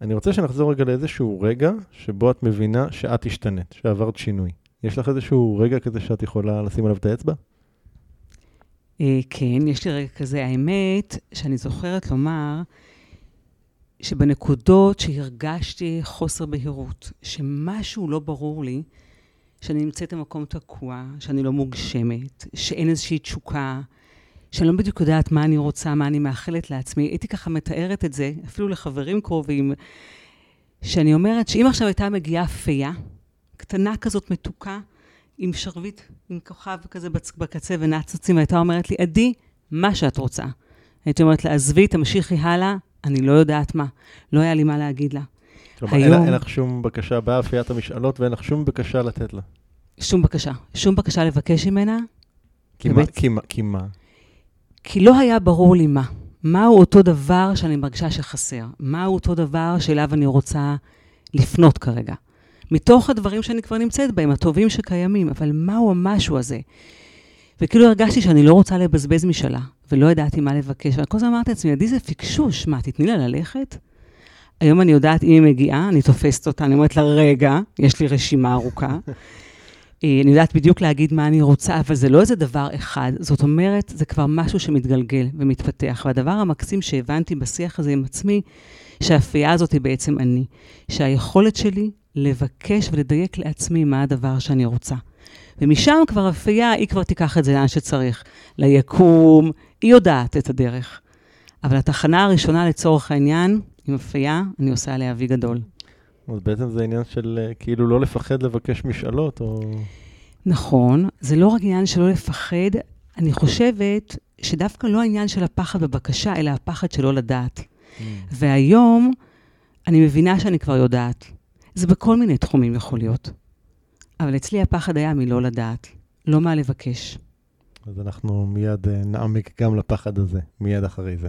אני רוצה שנחזור רגע לאיזשהו רגע שבו את מבינה שאת השתנית, שעברת שינוי. יש לך איזשהו רגע כזה שאת יכולה לשים עליו את האצבע? אה, כן, יש לי רגע כזה. האמת, שאני זוכרת לומר שבנקודות שהרגשתי חוסר בהירות, שמשהו לא ברור לי, שאני נמצאת במקום תקוע, שאני לא מוגשמת, שאין איזושהי תשוקה, שאני לא בדיוק יודעת מה אני רוצה, מה אני מאחלת לעצמי. הייתי ככה מתארת את זה, אפילו לחברים קרובים, שאני אומרת שאם עכשיו הייתה מגיעה פייה, קטנה כזאת מתוקה, עם שרביט, עם כוכב כזה בקצה ונצוצים, והייתה אומרת לי, עדי, מה שאת רוצה. הייתי אומרת לה, עזבי, תמשיכי הלאה, אני לא יודעת מה. לא היה לי מה להגיד לה. כלומר, היום... אין לך שום בקשה באפיית המשאלות ואין לך שום בקשה לתת לה. שום בקשה. שום בקשה לבקש ממנה. כי מה? כי מה? כי לא היה ברור לי מה. מהו אותו דבר שאני מרגישה שחסר? מהו אותו דבר שאליו אני רוצה לפנות כרגע? מתוך הדברים שאני כבר נמצאת בהם, הטובים שקיימים, אבל מהו המשהו הזה? וכאילו הרגשתי שאני לא רוצה לבזבז משאלה, ולא ידעתי מה לבקש. וכל הזמן אמרתי לעצמי, עדי זה פיקשוש, מה, תתני לה ללכת? היום אני יודעת, אם היא מגיעה, אני תופסת אותה, אני אומרת לה, רגע, יש לי רשימה ארוכה. אה, אני יודעת בדיוק להגיד מה אני רוצה, אבל זה לא איזה דבר אחד. זאת אומרת, זה כבר משהו שמתגלגל ומתפתח. והדבר המקסים שהבנתי בשיח הזה עם עצמי, שהאפייה הזאת היא בעצם אני. שהיכולת שלי לבקש ולדייק לעצמי מה הדבר שאני רוצה. ומשם כבר אפייה, היא כבר תיקח את זה לאן שצריך. ליקום, היא יודעת את הדרך. אבל התחנה הראשונה לצורך העניין, עם אפייה, אני עושה עליה וי גדול. אז בעצם זה עניין של אה, כאילו לא לפחד לבקש משאלות, או... נכון, זה לא רק עניין של לא לפחד, אני חושבת שדווקא לא העניין של הפחד בבקשה, אלא הפחד שלא לדעת. Mm. והיום אני מבינה שאני כבר יודעת. זה בכל מיני תחומים יכול להיות. אבל אצלי הפחד היה מלא לדעת, לא מה לבקש. אז אנחנו מיד אה, נעמיק גם לפחד הזה, מיד אחרי זה.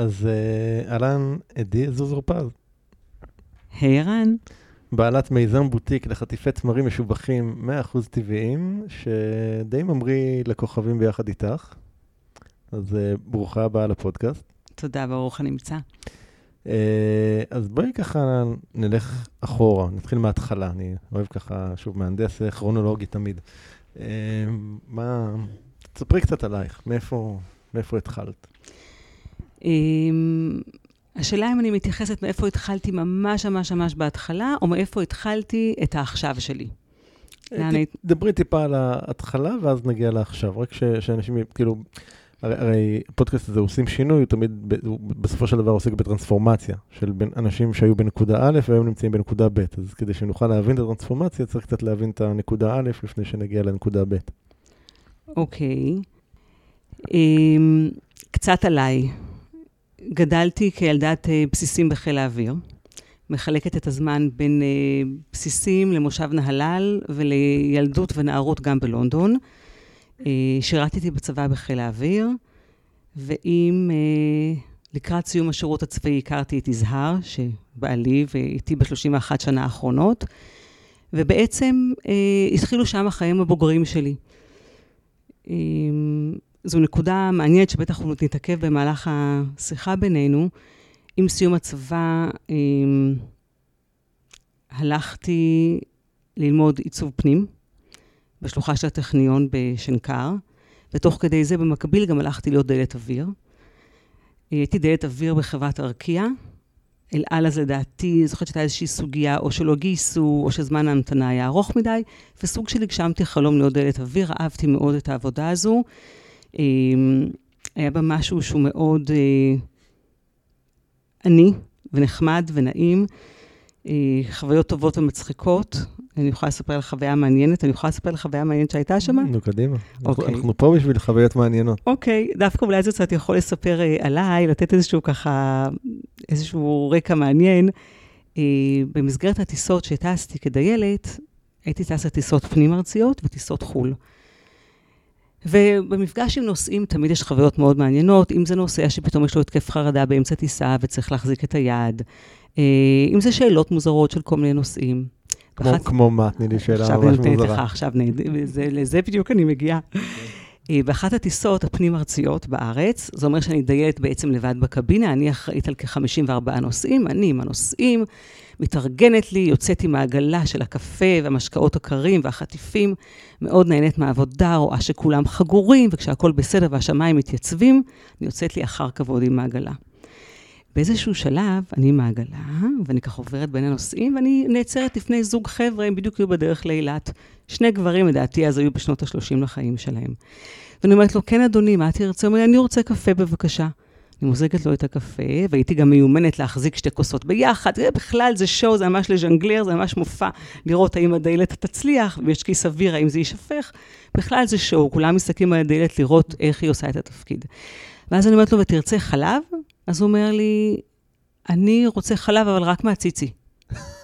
אז אה, אהלן, עדי עזוז-אורפז. היי ערן. בעלת מיזם בוטיק לחטיפי תמרים משובחים 100% טבעיים, שדי ממריא לכוכבים ביחד איתך. אז uh, ברוכה הבאה לפודקאסט. תודה, ברוך הנמצא. Uh, אז בואי ככה נלך אחורה, נתחיל מההתחלה. אני אוהב ככה, שוב, מהנדס כרונולוגי תמיד. מה, תספרי קצת עלייך, מאיפה, מאיפה התחלת? אמ, השאלה אם אני מתייחסת מאיפה התחלתי ממש ממש ממש בהתחלה, או מאיפה התחלתי את העכשיו שלי. דברי טיפה על ההתחלה, ואז נגיע לעכשיו. רק שאנשים, כאילו, הרי, הרי הפודקאסט הזה עושים שינוי, הוא תמיד, הוא בסופו של דבר עוסק בטרנספורמציה של בין אנשים שהיו בנקודה א' והיום נמצאים בנקודה ב'. אז כדי שנוכל להבין את הטרנספורמציה, צריך קצת להבין את הנקודה א' לפני שנגיע לנקודה ב'. אוקיי. Okay. אמ, um, קצת עליי. גדלתי כילדת אה, בסיסים בחיל האוויר. מחלקת את הזמן בין אה, בסיסים למושב נהלל ולילדות ונערות גם בלונדון. אה, שירתתי בצבא בחיל האוויר, ועם, לקראת סיום השירות הצבאי הכרתי את יזהר, שבעלי ואיתי ב-31 שנה האחרונות, ובעצם התחילו שם החיים הבוגרים שלי. זו נקודה מעניינת שבטח עוד נתעכב במהלך השיחה בינינו. עם סיום הצבא אמ, הלכתי ללמוד עיצוב פנים בשלוחה של הטכניון בשנקר, ותוך כדי זה במקביל גם הלכתי להיות דלת אוויר. הייתי דלת אוויר בחברת ארקיע. אל על אז לדעתי, זוכרת שהייתה איזושהי סוגיה, או שלא גייסו, או שזמן ההמתנה היה ארוך מדי, וסוג של הגשמתי חלום להיות דלת אוויר, אהבתי מאוד את העבודה הזו. אמ, היה בה משהו שהוא מאוד אה, עני ונחמד ונעים. אה, חוויות טובות ומצחיקות. אני יכולה לספר על חוויה מעניינת, אני יכולה לספר על חוויה מעניינת שהייתה שם? נו, קדימה. אוקיי. אנחנו פה בשביל חוויות מעניינות. אוקיי, דווקא אולי זה קצת יכול לספר אה, עליי, לתת איזשהו ככה, איזשהו רקע מעניין. במסגרת הטיסות שטסתי כדיילת, הייתי טסה טיסות פנים-ארציות וטיסות חו"ל. ובמפגש עם נוסעים תמיד יש חוויות מאוד מעניינות, אם זה נוסע שפתאום יש לו התקף חרדה באמצע טיסה וצריך להחזיק את היד, אה, אם זה שאלות מוזרות של כל מיני נושאים. כמו, ואחת- כמו מה? תני לי שאלה עכשיו ממש אני נותנת לך, מוזרה. עכשיו, נהד- זה- לזה בדיוק אני מגיעה. אה, באחת הטיסות הפנים-ארציות בארץ, זה אומר שאני דיילת בעצם לבד בקבינה, אני אחראית על כ-54 נוסעים, אני עם הנוסעים, מתארגנת לי, יוצאת עם העגלה של הקפה והמשקאות הקרים והחטיפים, מאוד נהנית מהעבודה, רואה שכולם חגורים, וכשהכול בסדר והשמיים מתייצבים, אני יוצאת לי אחר כבוד עם העגלה. באיזשהו שלב, אני עם העגלה, ואני ככה עוברת בין הנוסעים, ואני נעצרת לפני זוג חבר'ה, הם בדיוק היו בדרך לאילת. שני גברים, לדעתי, אז היו בשנות ה-30 לחיים שלהם. ואני אומרת לו, כן, אדוני, מה תרצה? הוא אומר אני רוצה קפה, בבקשה. אני מוזגת לו את הקפה, והייתי גם מיומנת להחזיק שתי כוסות ביחד. זה בכלל, זה שואו, זה ממש לז'נגלר, זה ממש מופע, לראות האם הדיילת תצליח, ויש כיס אוויר, האם זה יישפך. בכלל זה שואו, כולם מסתכלים על הדיילת לראות איך היא עושה את התפקיד. ואז אני אומרת לו, ותרצה חלב? אז הוא אומר לי, אני רוצה חלב, אבל רק מהציצי.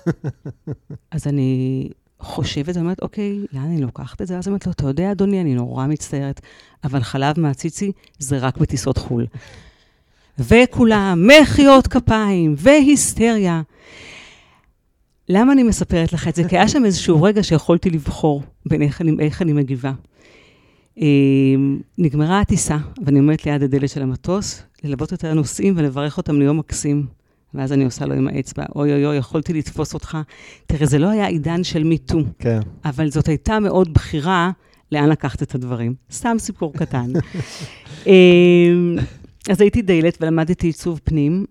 אז אני חושבת, ואומרת, אוקיי, לאן אני לוקחת את זה? אז אומרת לו, אתה יודע, אדוני, אני נורא מצטערת, אבל חלב מהציצי זה רק בטיסות חו"ל. וכולם, מחיאות כפיים והיסטריה. למה אני מספרת לך את זה? כי היה שם איזשהו רגע שיכולתי לבחור בין איך אני, איך אני מגיבה. אה, נגמרה הטיסה, ואני עומדת ליד הדלת של המטוס, ללוות את הנוסעים ולברך אותם ליום מקסים. ואז אני עושה לו עם האצבע, אוי אוי אוי, יכולתי לתפוס אותך. תראה, זה לא היה עידן של מיטו, כן. אבל זאת הייתה מאוד בחירה לאן לקחת את הדברים. סתם סיפור קטן. אז הייתי דיילת ולמדתי עיצוב פנים,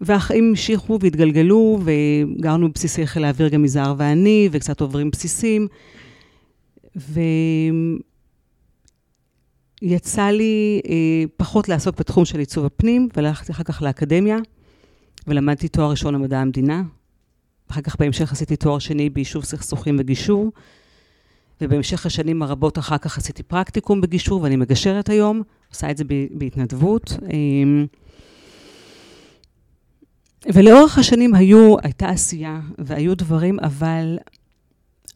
והחיים המשיכו והתגלגלו, וגרנו בבסיסי חיל האוויר גם יזהר ואני, וקצת עוברים בסיסים. ויצא לי אה, פחות לעסוק בתחום של עיצוב הפנים, והלכתי אחר כך לאקדמיה, ולמדתי תואר ראשון במדע המדינה. אחר כך בהמשך עשיתי תואר שני ביישוב סכסוכים וגישור, ובהמשך השנים הרבות אחר כך עשיתי פרקטיקום בגישור, ואני מגשרת היום, עושה את זה בהתנדבות. אמ, ולאורך השנים היו, הייתה עשייה והיו דברים, אבל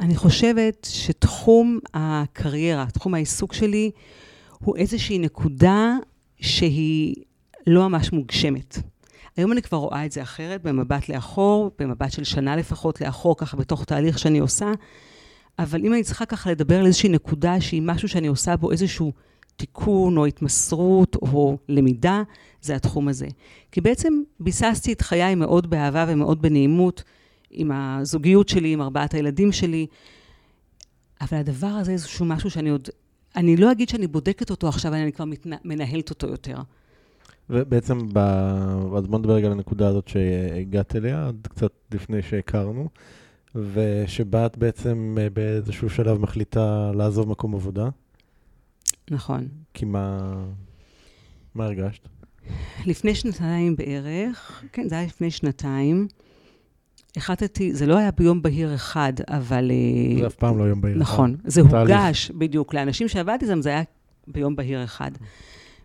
אני חושבת שתחום הקריירה, תחום העיסוק שלי, הוא איזושהי נקודה שהיא לא ממש מוגשמת. היום אני כבר רואה את זה אחרת, במבט לאחור, במבט של שנה לפחות לאחור, ככה בתוך תהליך שאני עושה. אבל אם אני צריכה ככה לדבר על איזושהי נקודה שהיא משהו שאני עושה בו איזשהו תיקון או התמסרות או למידה, זה התחום הזה. כי בעצם ביססתי את חיי מאוד באהבה ומאוד בנעימות, עם הזוגיות שלי, עם ארבעת הילדים שלי, אבל הדבר הזה איזשהו משהו שאני עוד... אני לא אגיד שאני בודקת אותו עכשיו, אני כבר מתנה, מנהלת אותו יותר. ובעצם, ב... אז בוא נדבר רגע על הנקודה הזאת שהגעת אליה, עד קצת לפני שהכרנו, ושבה את בעצם אה, באיזשהו שלב מחליטה לעזוב מקום עבודה, נכון. כי מה... מה הרגשת? לפני שנתיים בערך, כן, זה היה לפני שנתיים, החלטתי, זה לא היה ביום בהיר אחד, אבל... אה, זה אף פעם לא יום בהיר. נכון, זה תהליך. הוגש בדיוק. לאנשים שעבדתי איתם זה היה ביום בהיר אחד.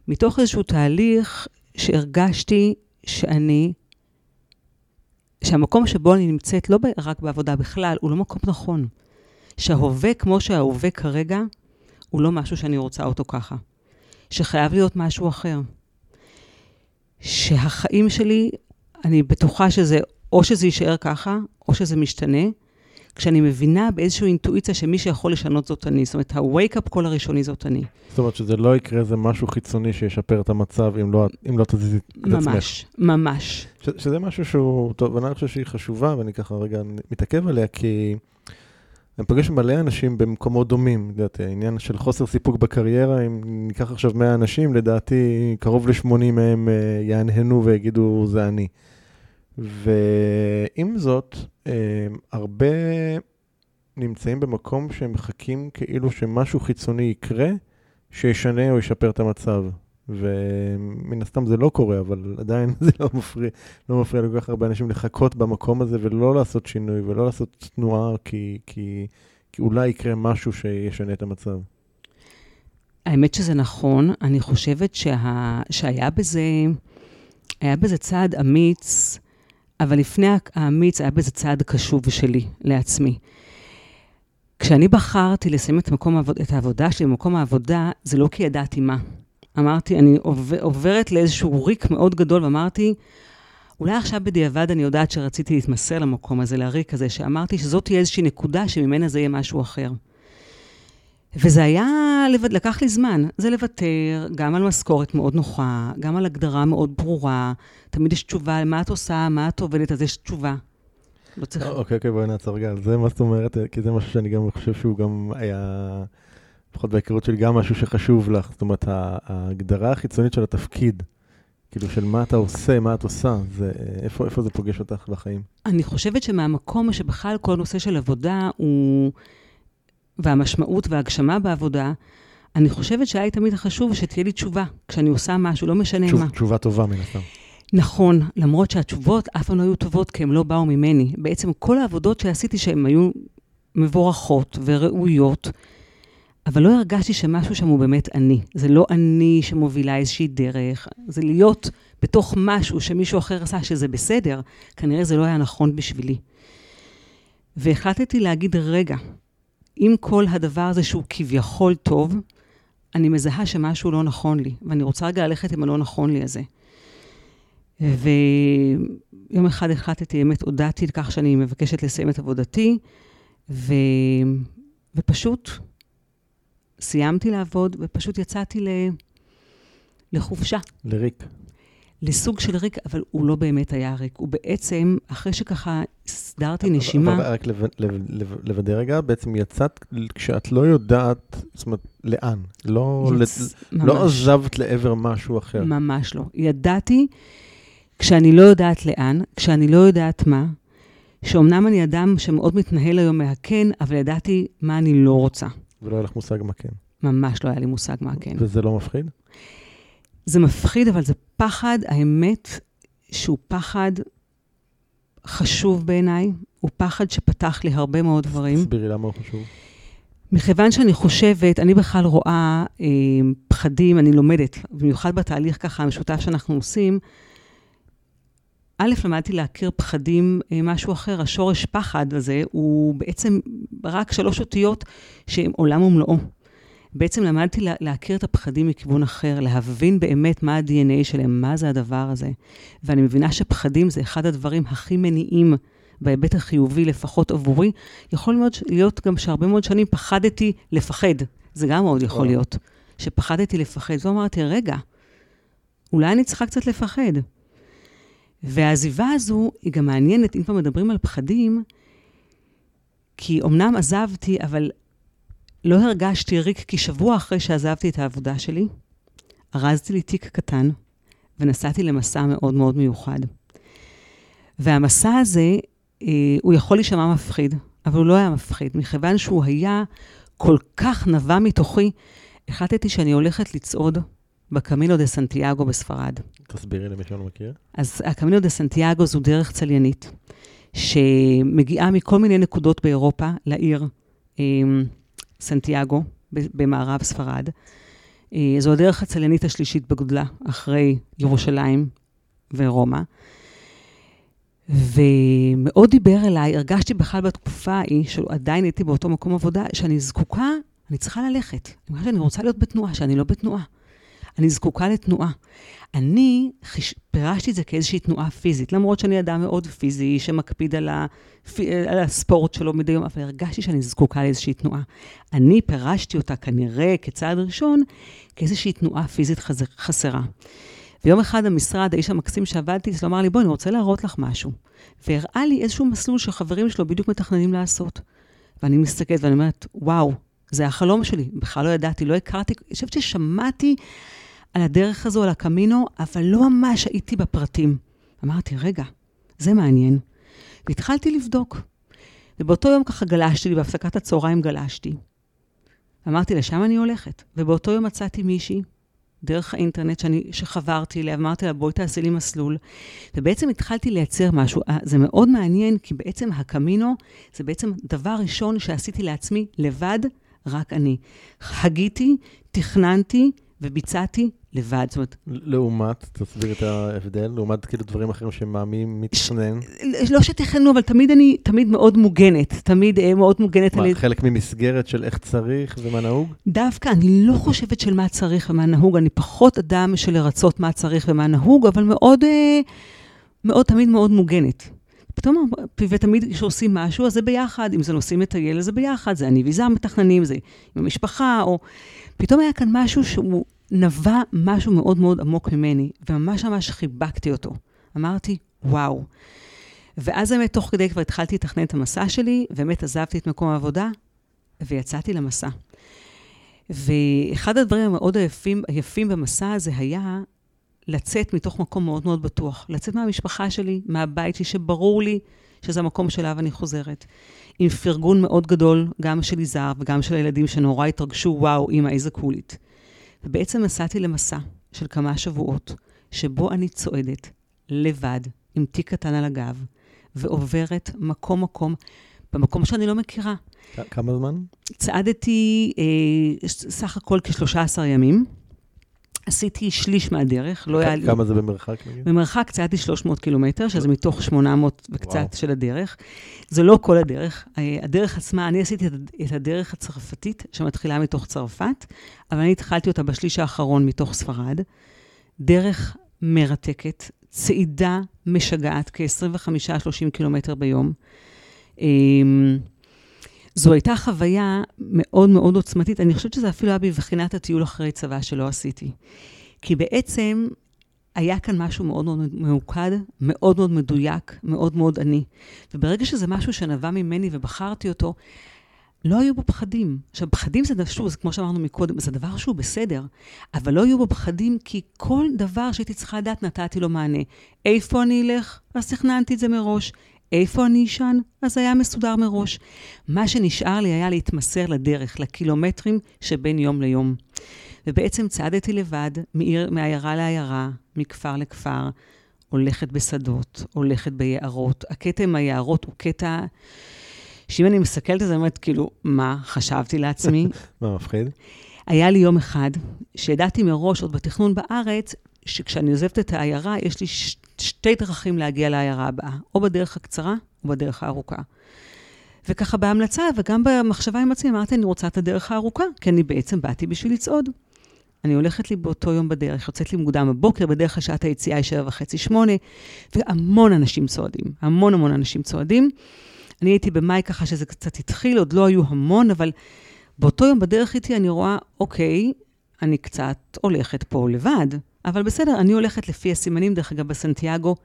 מתוך איזשהו תהליך שהרגשתי שאני, שהמקום שבו אני נמצאת, לא רק בעבודה בכלל, הוא לא מקום נכון. שההווה כמו שההווה כרגע, הוא לא משהו שאני רוצה אותו ככה. שחייב להיות משהו אחר. שהחיים שלי, אני בטוחה שזה, או שזה יישאר ככה, או שזה משתנה. כשאני מבינה באיזושהי אינטואיציה שמי שיכול לשנות זאת אני. זאת אומרת, ה-wake-up קול הראשוני זאת אני. זאת אומרת שזה לא יקרה איזה משהו חיצוני שישפר את המצב אם לא, אם לא תזיזי את עצמך. ממש, ממש. ש, שזה משהו שהוא, טוב, ואני חושב שהיא חשובה, ואני ככה רגע מתעכב עליה, כי אני פוגש מלא אנשים במקומות דומים. לדעתי, העניין של חוסר סיפוק בקריירה, אם ניקח עכשיו 100 אנשים, לדעתי קרוב ל-80 מהם אה, יהנהנו ויגידו, זה אני. ועם זאת, אה, הרבה נמצאים במקום שהם מחכים כאילו שמשהו חיצוני יקרה, שישנה או ישפר את המצב. ומן הסתם זה לא קורה, אבל עדיין זה לא מפריע, לא מפריע לכל כך הרבה אנשים לחכות במקום הזה ולא לעשות שינוי ולא לעשות תנועה, כי, כי, כי אולי יקרה משהו שישנה את המצב. האמת שזה נכון, אני חושבת שה... שהיה בזה, היה בזה צעד אמיץ, אבל לפני האמיץ היה בזה צעד קשוב שלי, לעצמי. כשאני בחרתי לסיים את, מקום, את העבודה שלי במקום העבודה, זה לא כי ידעתי מה. אמרתי, אני עובר, עוברת לאיזשהו ריק מאוד גדול, ואמרתי, אולי עכשיו בדיעבד אני יודעת שרציתי להתמסר למקום הזה, לריק הזה, שאמרתי שזאת תהיה איזושהי נקודה שממנה זה יהיה משהו אחר. וזה היה, לקח לי זמן. זה לוותר גם על משכורת מאוד נוחה, גם על הגדרה מאוד ברורה. תמיד יש תשובה, מה את עושה, מה את עובדת, אז יש תשובה. לא צריך... אוקיי, אוקיי, בואי נעצור רגע על זה, מה זאת אומרת? כי זה משהו שאני גם חושב שהוא גם היה, לפחות בהיכרות שלי, גם משהו שחשוב לך. זאת אומרת, ההגדרה החיצונית של התפקיד, כאילו של מה אתה עושה, מה את עושה, זה, איפה, איפה זה פוגש אותך בחיים? אני חושבת שמהמקום שבכלל כל נושא של עבודה הוא... והמשמעות וההגשמה בעבודה, אני חושבת שהיה לי תמיד חשוב שתהיה לי תשובה כשאני עושה משהו, לא משנה תשוב, מה. תשובה טובה מן הסתם. נכון, למרות שהתשובות אף פעם לא היו טובות כי הן לא באו ממני. בעצם כל העבודות שעשיתי שהן היו מבורכות וראויות, אבל לא הרגשתי שמשהו שם הוא באמת אני. זה לא אני שמובילה איזושהי דרך, זה להיות בתוך משהו שמישהו אחר עשה שזה בסדר, כנראה זה לא היה נכון בשבילי. והחלטתי להגיד, רגע, עם כל הדבר הזה שהוא כביכול טוב, אני מזהה שמשהו לא נכון לי, ואני רוצה רגע ללכת עם הלא נכון לי הזה. ויום אחד החלטתי, באמת הודעתי על כך שאני מבקשת לסיים את עבודתי, ו... ופשוט סיימתי לעבוד, ופשוט יצאתי ל... לחופשה. לריק. לסוג של ריק, אבל הוא לא באמת היה ריק. הוא בעצם, אחרי שככה הסדרתי נשימה... אבל רק לוודא רגע, בעצם יצאת כשאת לא יודעת, זאת אומרת, לאן. לא, יצ... לא עזבת לעבר משהו אחר. ממש לא. ידעתי כשאני לא יודעת לאן, כשאני לא יודעת מה, שאומנם אני אדם שמאוד מתנהל היום מהכן, אבל ידעתי מה אני לא רוצה. ולא היה לך מושג מה כן. ממש לא היה לי מושג מה כן. וזה לא מפחיד? זה מפחיד, אבל זה פחד, האמת, שהוא פחד חשוב בעיניי. הוא פחד שפתח לי הרבה מאוד דברים. תסבירי למה הוא חשוב. מכיוון שאני חושבת, אני בכלל רואה אה, פחדים, אני לומדת, במיוחד בתהליך ככה המשותף שאנחנו עושים, א', למדתי להכיר פחדים, אה, משהו אחר, השורש פחד הזה הוא בעצם רק שלוש אותיות שהם עולם ומלואו. בעצם למדתי לה, להכיר את הפחדים מכיוון אחר, להבין באמת מה ה-DNA שלהם, מה זה הדבר הזה. ואני מבינה שפחדים זה אחד הדברים הכי מניעים בהיבט החיובי, לפחות עבורי. יכול מאוד להיות גם שהרבה מאוד שנים פחדתי לפחד. זה גם מאוד יכול להיות. שפחדתי לפחד. ואמרתי, רגע, אולי אני צריכה קצת לפחד. והעזיבה הזו היא גם מעניינת, אם כבר מדברים על פחדים, כי אמנם עזבתי, אבל לא הרגשתי ריק, כי שבוע אחרי שעזבתי את העבודה שלי, ארזתי לי תיק קטן ונסעתי למסע מאוד מאוד מיוחד. והמסע הזה, אה, הוא יכול להישמע מפחיד, אבל הוא לא היה מפחיד, מכיוון שהוא היה כל כך נבע מתוכי, החלטתי שאני הולכת לצעוד בקמינו דה סנטיאגו בספרד. תסבירי למי שלא מכיר. אז הקמינו דה סנטיאגו זו דרך צליינית, שמגיעה מכל מיני נקודות באירופה לעיר אה, סנטיאגו, במערב ספרד. אה, זו הדרך הצליינית השלישית בגודלה, אחרי ירושלים ורומא. ומאוד דיבר אליי, הרגשתי בכלל בתקופה ההיא, שעדיין הייתי באותו מקום עבודה, שאני זקוקה, אני צריכה ללכת. אני רוצה להיות בתנועה, שאני לא בתנועה. אני זקוקה לתנועה. אני חיש... פירשתי את זה כאיזושהי תנועה פיזית, למרות שאני אדם מאוד פיזי, שמקפיד על, הפ... על הספורט שלו מדי יום, אבל הרגשתי שאני זקוקה לאיזושהי תנועה. אני פירשתי אותה כנראה כצעד ראשון, כאיזושהי תנועה פיזית חז... חסרה. ויום אחד המשרד, האיש המקסים שעבדתי אצלו, אמר לי, בואי, אני רוצה להראות לך משהו. והראה לי איזשהו מסלול שחברים שלו בדיוק מתכננים לעשות. ואני מסתכלת ואני אומרת, וואו, זה החלום שלי. בכלל לא ידעתי, לא הכרתי, אני חושבת ששמעתי על הדרך הזו, על הקמינו, אבל לא ממש הייתי בפרטים. אמרתי, רגע, זה מעניין. והתחלתי לבדוק. ובאותו יום ככה גלשתי לי, בהפסקת הצהריים גלשתי. אמרתי, לשם אני הולכת. ובאותו יום מצאתי מישהי, דרך האינטרנט, שאני, שחברתי אליה, אמרתי לה, בואי תעשי לי מסלול. ובעצם התחלתי לייצר משהו. אה, זה מאוד מעניין, כי בעצם הקמינו זה בעצם דבר ראשון שעשיתי לעצמי לבד, רק אני. הגיתי, תכננתי וביצעתי לבד. זאת אומרת... לעומת, תסביר את ההבדל, לעומת כאילו דברים אחרים שמאמין מתכנן. ש... לא שתכננו, אבל תמיד אני, תמיד מאוד מוגנת, תמיד אה, מאוד מוגנת. מה, על... חלק ממסגרת של איך צריך ומה נהוג? דווקא, אני לא חושבת של מה צריך ומה נהוג, אני פחות אדם של לרצות מה צריך ומה נהוג, אבל מאוד, אה, מאוד, תמיד מאוד מוגנת. פתאום, ותמיד כשעושים משהו, אז זה ביחד. אם זה נוסעים לטייל, זה ביחד. זה אני ויזם מתכננים, זה עם המשפחה, או... פתאום היה כאן משהו שהוא נבע משהו מאוד מאוד עמוק ממני, וממש ממש חיבקתי אותו. אמרתי, וואו. ואז באמת, תוך כדי כבר התחלתי לתכנן את המסע שלי, ובאמת עזבתי את מקום העבודה, ויצאתי למסע. ואחד הדברים המאוד היפים, היפים במסע הזה היה לצאת מתוך מקום מאוד מאוד בטוח. לצאת מהמשפחה שלי, מהבית שלי, שברור לי שזה המקום שאליו אני חוזרת. עם פרגון מאוד גדול, גם של יזהר וגם של הילדים שנורא התרגשו, וואו, אמא, איזה קולית. ובעצם נסעתי למסע של כמה שבועות, שבו אני צועדת לבד, עם תיק קטן על הגב, ועוברת מקום-מקום, במקום שאני לא מכירה. כמה זמן? צעדתי אה, סך הכל כ-13 ימים. עשיתי שליש מהדרך, לא היה לי... כמה זה במרחק? במרחק צעדתי 300 קילומטר, שזה מתוך 800 וקצת וואו. של הדרך. זה לא כל הדרך. אה, הדרך עצמה, אני עשיתי את הדרך הצרפתית, שמתחילה מתוך צרפת, אבל אני התחלתי אותה בשליש האחרון מתוך ספרד. דרך מרתקת, צעידה משגעת, כ-25-30 קילומטר ביום. זו הייתה חוויה מאוד מאוד עוצמתית. אני חושבת שזה אפילו היה בבחינת הטיול אחרי צבא שלא עשיתי. כי בעצם היה כאן משהו מאוד מאוד ממוקד, מאוד מאוד מדויק, מאוד מאוד עני. וברגע שזה משהו שנבע ממני ובחרתי אותו, לא היו בו פחדים. עכשיו, פחדים זה, שוב, כמו שאמרנו מקודם, זה דבר שהוא בסדר, אבל לא היו בו פחדים כי כל דבר שהייתי צריכה לדעת, נתתי לו מענה. איפה אני אלך? אז תכננתי את זה מראש. איפה אני אשן? אז היה מסודר מראש. מה שנשאר לי היה להתמסר לדרך, לקילומטרים שבין יום ליום. ובעצם צעדתי לבד, מעיר, מעיירה לעיירה, מכפר לכפר, הולכת בשדות, הולכת ביערות. הקטע עם היערות הוא קטע שאם אני מסתכלת על זה, אני אומרת, כאילו, מה חשבתי לעצמי? מה מפחיד? היה לי יום אחד, שידעתי מראש, עוד בתכנון בארץ, שכשאני עוזבת את העיירה, יש לי ש- שתי דרכים להגיע לעיירה הבאה, או בדרך הקצרה או בדרך הארוכה. וככה בהמלצה וגם במחשבה עם עצמי, אמרתי, אני רוצה את הדרך הארוכה, כי אני בעצם באתי בשביל לצעוד. אני הולכת לי באותו יום בדרך, יוצאת לי מוקדם בבוקר, בדרך כלל שעת היציאה היא שבע וחצי, שמונה, והמון אנשים צועדים, המון המון אנשים צועדים. אני הייתי במאי ככה שזה קצת התחיל, עוד לא היו המון, אבל באותו יום בדרך איתי אני רואה, אוקיי, אני קצת הולכת פה לבד. אבל בסדר, אני הולכת לפי הסימנים, דרך אגב, בסנטיאגו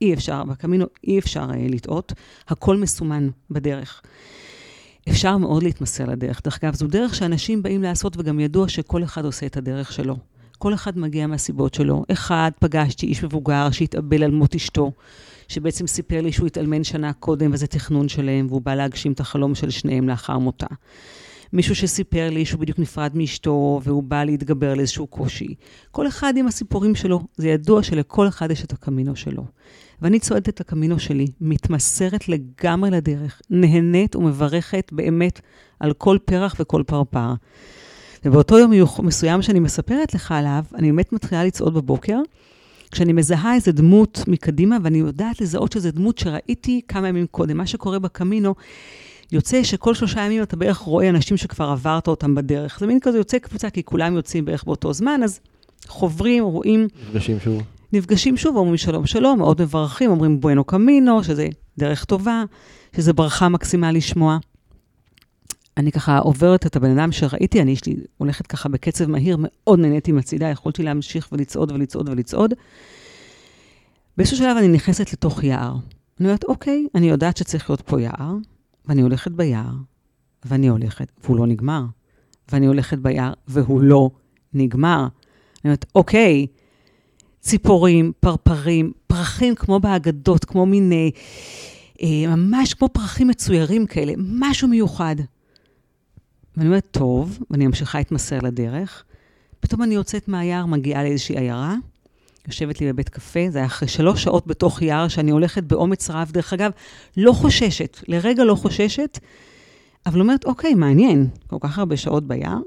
אי אפשר, בקמינו אי אפשר uh, לטעות, הכל מסומן בדרך. אפשר מאוד להתמסר לדרך. דרך אגב, זו דרך שאנשים באים לעשות, וגם ידוע שכל אחד עושה את הדרך שלו. כל אחד מגיע מהסיבות שלו. אחד, פגשתי איש מבוגר שהתאבל על מות אשתו, שבעצם סיפר לי שהוא התאלמן שנה קודם, וזה תכנון שלהם, והוא בא להגשים את החלום של שניהם לאחר מותה. מישהו שסיפר לי שהוא בדיוק נפרד מאשתו, והוא בא להתגבר על איזשהו קושי. כל אחד עם הסיפורים שלו. זה ידוע שלכל אחד יש את הקמינו שלו. ואני צועדת את הקמינו שלי, מתמסרת לגמרי לדרך, נהנית ומברכת באמת על כל פרח וכל פרפר. ובאותו יום מסוים שאני מספרת לך עליו, אני באמת מתחילה לצעוד בבוקר, כשאני מזהה איזה דמות מקדימה, ואני יודעת לזהות שזו דמות שראיתי כמה ימים קודם. מה שקורה בקמינו, יוצא שכל שלושה ימים אתה בערך רואה אנשים שכבר עברת אותם בדרך. זה מין כזה יוצא קבוצה, כי כולם יוצאים בערך באותו זמן, אז חוברים, רואים, נפגשים שוב. נפגשים שוב, אומרים שלום שלום, מאוד מברכים, אומרים בואנו קמינו, שזה דרך טובה, שזה ברכה מקסימה לשמוע. אני ככה עוברת את הבן אדם שראיתי, אני יש לי, הולכת ככה בקצב מהיר, מאוד נהניתי מצידה, יכולתי להמשיך ולצעוד ולצעוד ולצעוד. באיזשהו שלב אני נכנסת לתוך יער. אני אומרת, אוקיי, אני יודעת שצריך להיות פה יער, ואני הולכת ביער, ואני הולכת, והוא לא נגמר. ואני הולכת ביער, והוא לא נגמר. אני אומרת, אוקיי, ציפורים, פרפרים, פרחים כמו באגדות, כמו מין, אה, אה, ממש כמו פרחים מצוירים כאלה, משהו מיוחד. ואני אומרת, טוב, ואני ממשיכה להתמסר לדרך. פתאום אני יוצאת מהיער, מגיעה לאיזושהי עיירה, יושבת לי בבית קפה, זה היה אחרי שלוש שעות בתוך יער, שאני הולכת באומץ רב, דרך אגב, לא חוששת, לרגע לא חוששת, אבל אומרת, אוקיי, מעניין, כל כך הרבה שעות ביער.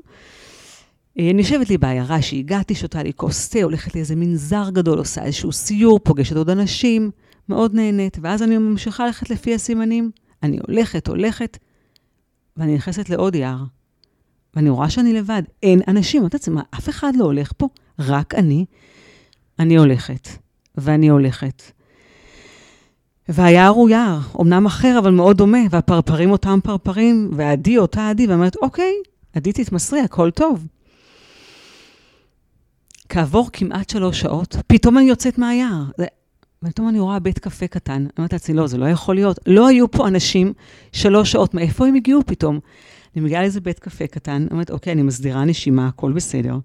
אה, אני יושבת לי בעיירה שהגעתי, שותה לי כוס תה, הולכת לאיזה מנזר גדול, עושה איזשהו סיור, פוגשת עוד אנשים, מאוד נהנית, ואז אני ממשיכה ללכת לפי הסימנים. אני הולכת, הולכת, ואני נכנסת לעוד יער. ואני רואה שאני לבד, אין אנשים. את יודעת, אף אחד לא הולך פה, רק אני. אני הולכת, ואני הולכת. והיער הוא יער, אמנם אחר, אבל מאוד דומה, והפרפרים אותם פרפרים, ועדי אותה עדי, ואני אומרת, אוקיי, עדי תתמסרי, הכל טוב. כעבור כמעט שלוש שעות, פתאום אני יוצאת מהיער. ופתאום אני רואה בית קפה קטן. אני אומרת לעצמי, לא, זה לא יכול להיות. לא היו פה אנשים שלוש שעות, מאיפה הם הגיעו פתאום? אני מגיעה לאיזה בית קפה קטן, אומרת, אוקיי, אני מסדירה נשימה, הכל בסדר.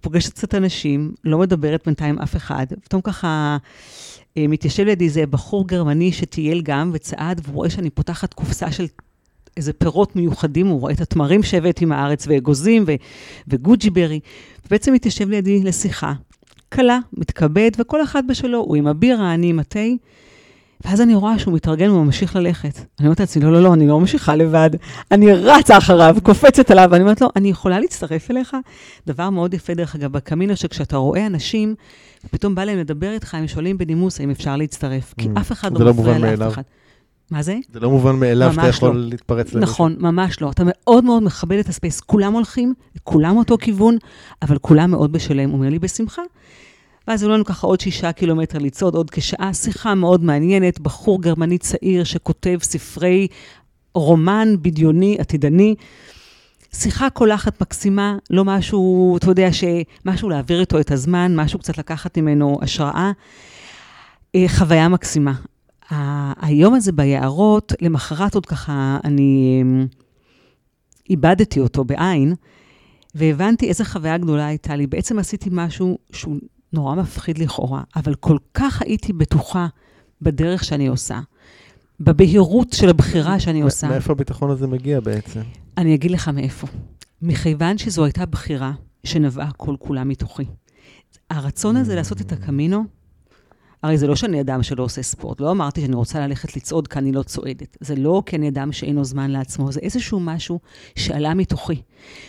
פוגשת קצת אנשים, לא מדברת בינתיים אף אחד, פתאום ככה אה, מתיישב לידי איזה בחור גרמני שטייל גם וצעד, והוא רואה שאני פותחת קופסה של איזה פירות מיוחדים, הוא רואה את התמרים שהבאתי מהארץ, ואגוזים ו- וגוג'י ברי, ובעצם מתיישב לידי לשיחה. קלה, מתכבד, וכל אחד בשלו, הוא עם הבירה, אני עם התה. ואז אני רואה שהוא מתארגן וממשיך ללכת. אני אומרת לעצמי, לא, לא, לא, אני לא ממשיכה לבד. אני רצה אחריו, קופצת עליו, ואני אומרת לו, אני יכולה להצטרף אליך? דבר מאוד יפה, דרך אגב, בקמינו, שכשאתה רואה אנשים, פתאום בא להם לדבר איתך, הם שואלים בנימוס האם אפשר להצטרף, כי mm. אף אחד לא, לא מפריע לאף אחד. מה זה? זה לא מובן מאליו שאתה יכול לא. להתפרץ למישהו. נכון, ממש לא. אתה מאוד מאוד מכבד את הספייס. כולם הולכים, כולם אותו כיוון, אבל כולם מאוד בשלם. הוא אומר לי, בשמחה. ואז היו לנו ככה עוד שישה קילומטר לצעוד, עוד כשעה, שיחה מאוד מעניינת, בחור גרמני צעיר שכותב ספרי רומן בדיוני, עתידני. שיחה קולחת מקסימה, לא משהו, אתה יודע, משהו להעביר איתו את הזמן, משהו קצת לקחת ממנו השראה. אה, חוויה מקסימה. היום הזה ביערות, למחרת עוד ככה, אני אמ, איבדתי אותו בעין, והבנתי איזה חוויה גדולה הייתה לי. בעצם עשיתי משהו שהוא נורא מפחיד לכאורה, אבל כל כך הייתי בטוחה בדרך שאני עושה, בבהירות של הבחירה שאני עושה. מאיפה הביטחון הזה מגיע בעצם? אני אגיד לך מאיפה. מכיוון שזו הייתה בחירה שנבעה כל כולה מתוכי. הרצון הזה לעשות את הקמינו, הרי זה לא שאני אדם שלא עושה ספורט. לא אמרתי שאני רוצה ללכת לצעוד כי אני לא צועדת. זה לא כי אני אדם שאין לו זמן לעצמו, זה איזשהו משהו שעלה מתוכי.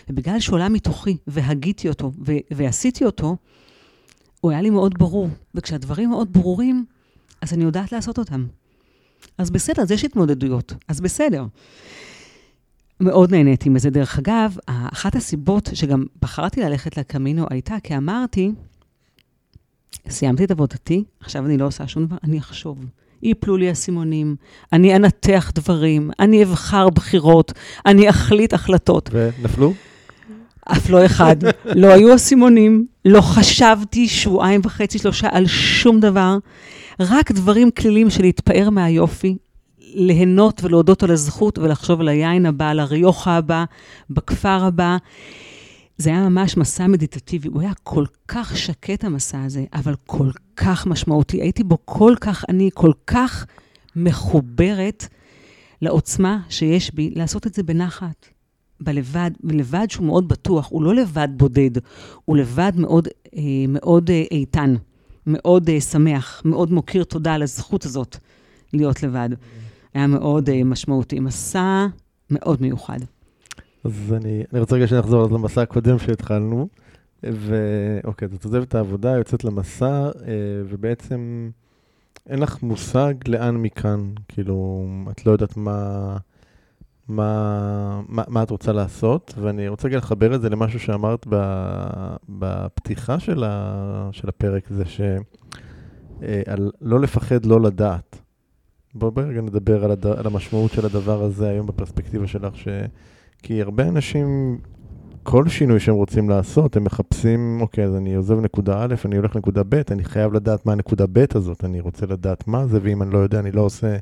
ובגלל שהוא עלה מתוכי, והגיתי אותו, ו- ועשיתי אותו, הוא היה לי מאוד ברור. וכשהדברים מאוד ברורים, אז אני יודעת לעשות אותם. אז בסדר, אז יש התמודדויות, אז בסדר. מאוד נהניתי מזה. דרך אגב, אחת הסיבות שגם בחרתי ללכת לקמינו הייתה כי אמרתי, סיימתי את עבודתי, עכשיו אני לא עושה שום דבר, אני אחשוב. ייפלו לי אסימונים, אני אנתח דברים, אני אבחר בחירות, אני אחליט החלטות. ונפלו? אף לא אחד. לא היו אסימונים, לא חשבתי שבועיים וחצי, שלושה על שום דבר. רק דברים כלילים של להתפאר מהיופי, ליהנות ולהודות על הזכות ולחשוב על היין הבא, על הריוחה הבא, בכפר הבא. זה היה ממש מסע מדיטטיבי, הוא היה כל כך שקט המסע הזה, אבל כל כך משמעותי. הייתי בו כל כך אני, כל כך מחוברת לעוצמה שיש בי לעשות את זה בנחת. בלבד, בלבד שהוא מאוד בטוח, הוא לא לבד בודד, הוא לבד מאוד, אה, מאוד אה, איתן, מאוד אה, שמח, מאוד מוקיר תודה על הזכות הזאת להיות לבד. היה מאוד משמעותי, מסע מאוד מיוחד. אז אני, אני רוצה רגע שנחזור למסע הקודם שהתחלנו. ואוקיי, אז את עוזבת העבודה, יוצאת למסע, ובעצם אין לך מושג לאן מכאן. כאילו, את לא יודעת מה, מה, מה, מה את רוצה לעשות, ואני רוצה רגע לחבר את זה למשהו שאמרת בפתיחה של, ה, של הפרק, זה שעל לא לפחד לא לדעת. בואי רגע נדבר על, הד... על המשמעות של הדבר הזה היום בפרספקטיבה שלך, ש... כי הרבה אנשים, כל שינוי שהם רוצים לעשות, הם מחפשים, אוקיי, אז אני עוזב נקודה א', אני הולך לנקודה ב', אני חייב לדעת מה הנקודה ב' הזאת, אני רוצה לדעת מה זה, ואם אני לא יודע, אני לא עושה,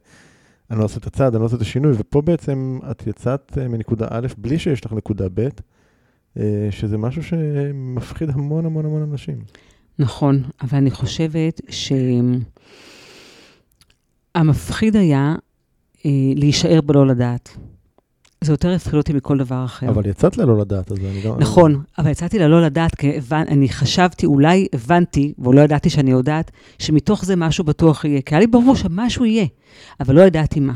אני לא עושה את הצעד, אני לא עושה את השינוי, ופה בעצם את יצאת אה, מנקודה א', בלי שיש לך נקודה ב', אה, שזה משהו שמפחיד המון המון המון אנשים. נכון, אבל אני חושבת ש... המפחיד היה אה, להישאר בלא לדעת. זה יותר הפחיד אותי מכל דבר אחר. אבל יצאת ללא לדעת, אז אני לא... נכון, אני... אבל יצאתי ללא לדעת, כי הבנ... אני חשבתי, אולי הבנתי, ולא ידעתי שאני יודעת, שמתוך זה משהו בטוח יהיה. כי היה לי ברור שמשהו יהיה, אבל לא ידעתי מה.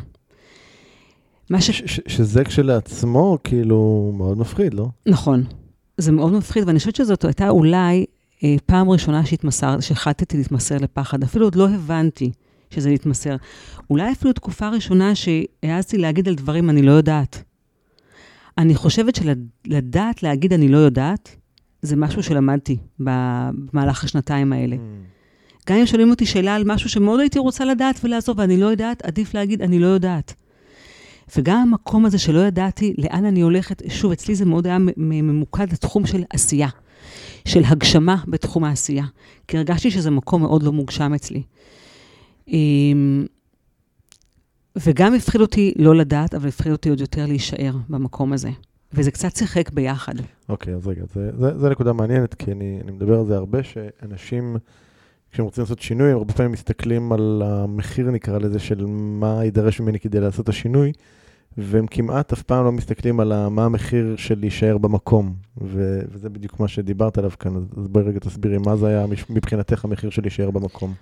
מה ש... ש... שזה כשלעצמו, כאילו, מאוד מפחיד, לא? נכון. זה מאוד מפחיד, ואני חושבת שזאת הייתה אולי אה, פעם ראשונה שהחלטתי להתמסר לפחד. אפילו עוד לא הבנתי שזה להתמסר. אולי אפילו תקופה ראשונה שהעזתי להגיד על דברים אני לא יודעת. אני חושבת שלדעת להגיד אני לא יודעת, זה משהו שלמדתי במהלך השנתיים האלה. Mm. גם אם שואלים אותי שאלה על משהו שמאוד הייתי רוצה לדעת ולעזוב, ואני לא יודעת, עדיף להגיד אני לא יודעת. וגם המקום הזה שלא ידעתי לאן אני הולכת, שוב, אצלי זה מאוד היה ממוקד לתחום של עשייה, של הגשמה בתחום העשייה. כי הרגשתי שזה מקום מאוד לא מוגשם אצלי. וגם הפחיד אותי לא לדעת, אבל הפחיד אותי עוד יותר להישאר במקום הזה. וזה קצת שיחק ביחד. אוקיי, okay, אז רגע, זו נקודה מעניינת, כי אני, אני מדבר על זה הרבה, שאנשים, כשהם רוצים לעשות שינוי, הם הרבה פעמים מסתכלים על המחיר, נקרא לזה, של מה יידרש ממני כדי לעשות את השינוי, והם כמעט אף פעם לא מסתכלים על מה המחיר של להישאר במקום. ו, וזה בדיוק מה שדיברת עליו כאן, אז בואי רגע תסבירי, מה זה היה מבחינתך המחיר של להישאר במקום?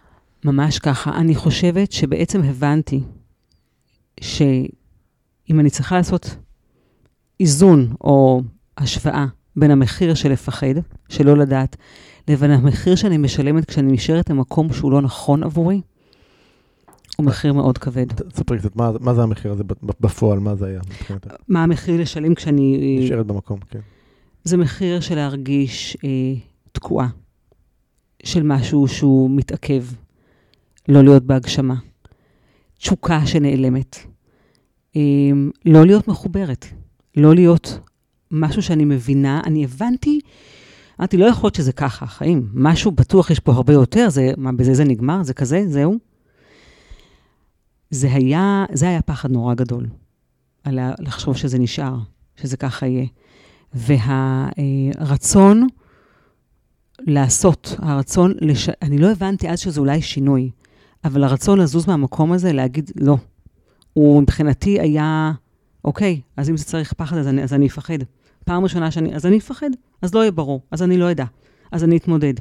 ממש ככה. אני חושבת שבעצם הבנתי שאם אני צריכה לעשות איזון או השוואה בין המחיר של לפחד, של לא לדעת, לבין המחיר שאני משלמת כשאני נשארת במקום שהוא לא נכון עבורי, הוא מחיר מאוד כבד. תספרי קצת, מה, מה זה המחיר הזה בפועל? מה זה היה מבחינתך? מה המחיר לשלם כשאני... נשארת במקום, כן. זה מחיר של להרגיש אה, תקועה, של משהו שהוא מתעכב, לא להיות בהגשמה. תשוקה שנעלמת. אמ, לא להיות מחוברת. לא להיות משהו שאני מבינה. אני הבנתי, אמרתי, לא יכול להיות שזה ככה, החיים. משהו בטוח יש פה הרבה יותר, זה, מה, בזה זה נגמר? זה כזה? זהו? זה היה, זה היה פחד נורא גדול, על לחשוב שזה נשאר, שזה ככה יהיה. והרצון לעשות, הרצון, לש... אני לא הבנתי אז שזה אולי שינוי. אבל הרצון לזוז מהמקום הזה, להגיד לא. הוא מבחינתי היה, אוקיי, אז אם זה צריך פחד, אז אני, אז אני אפחד. פעם ראשונה שאני, אז אני אפחד, אז לא יהיה ברור, אז אני לא אדע, אז אני אתמודד.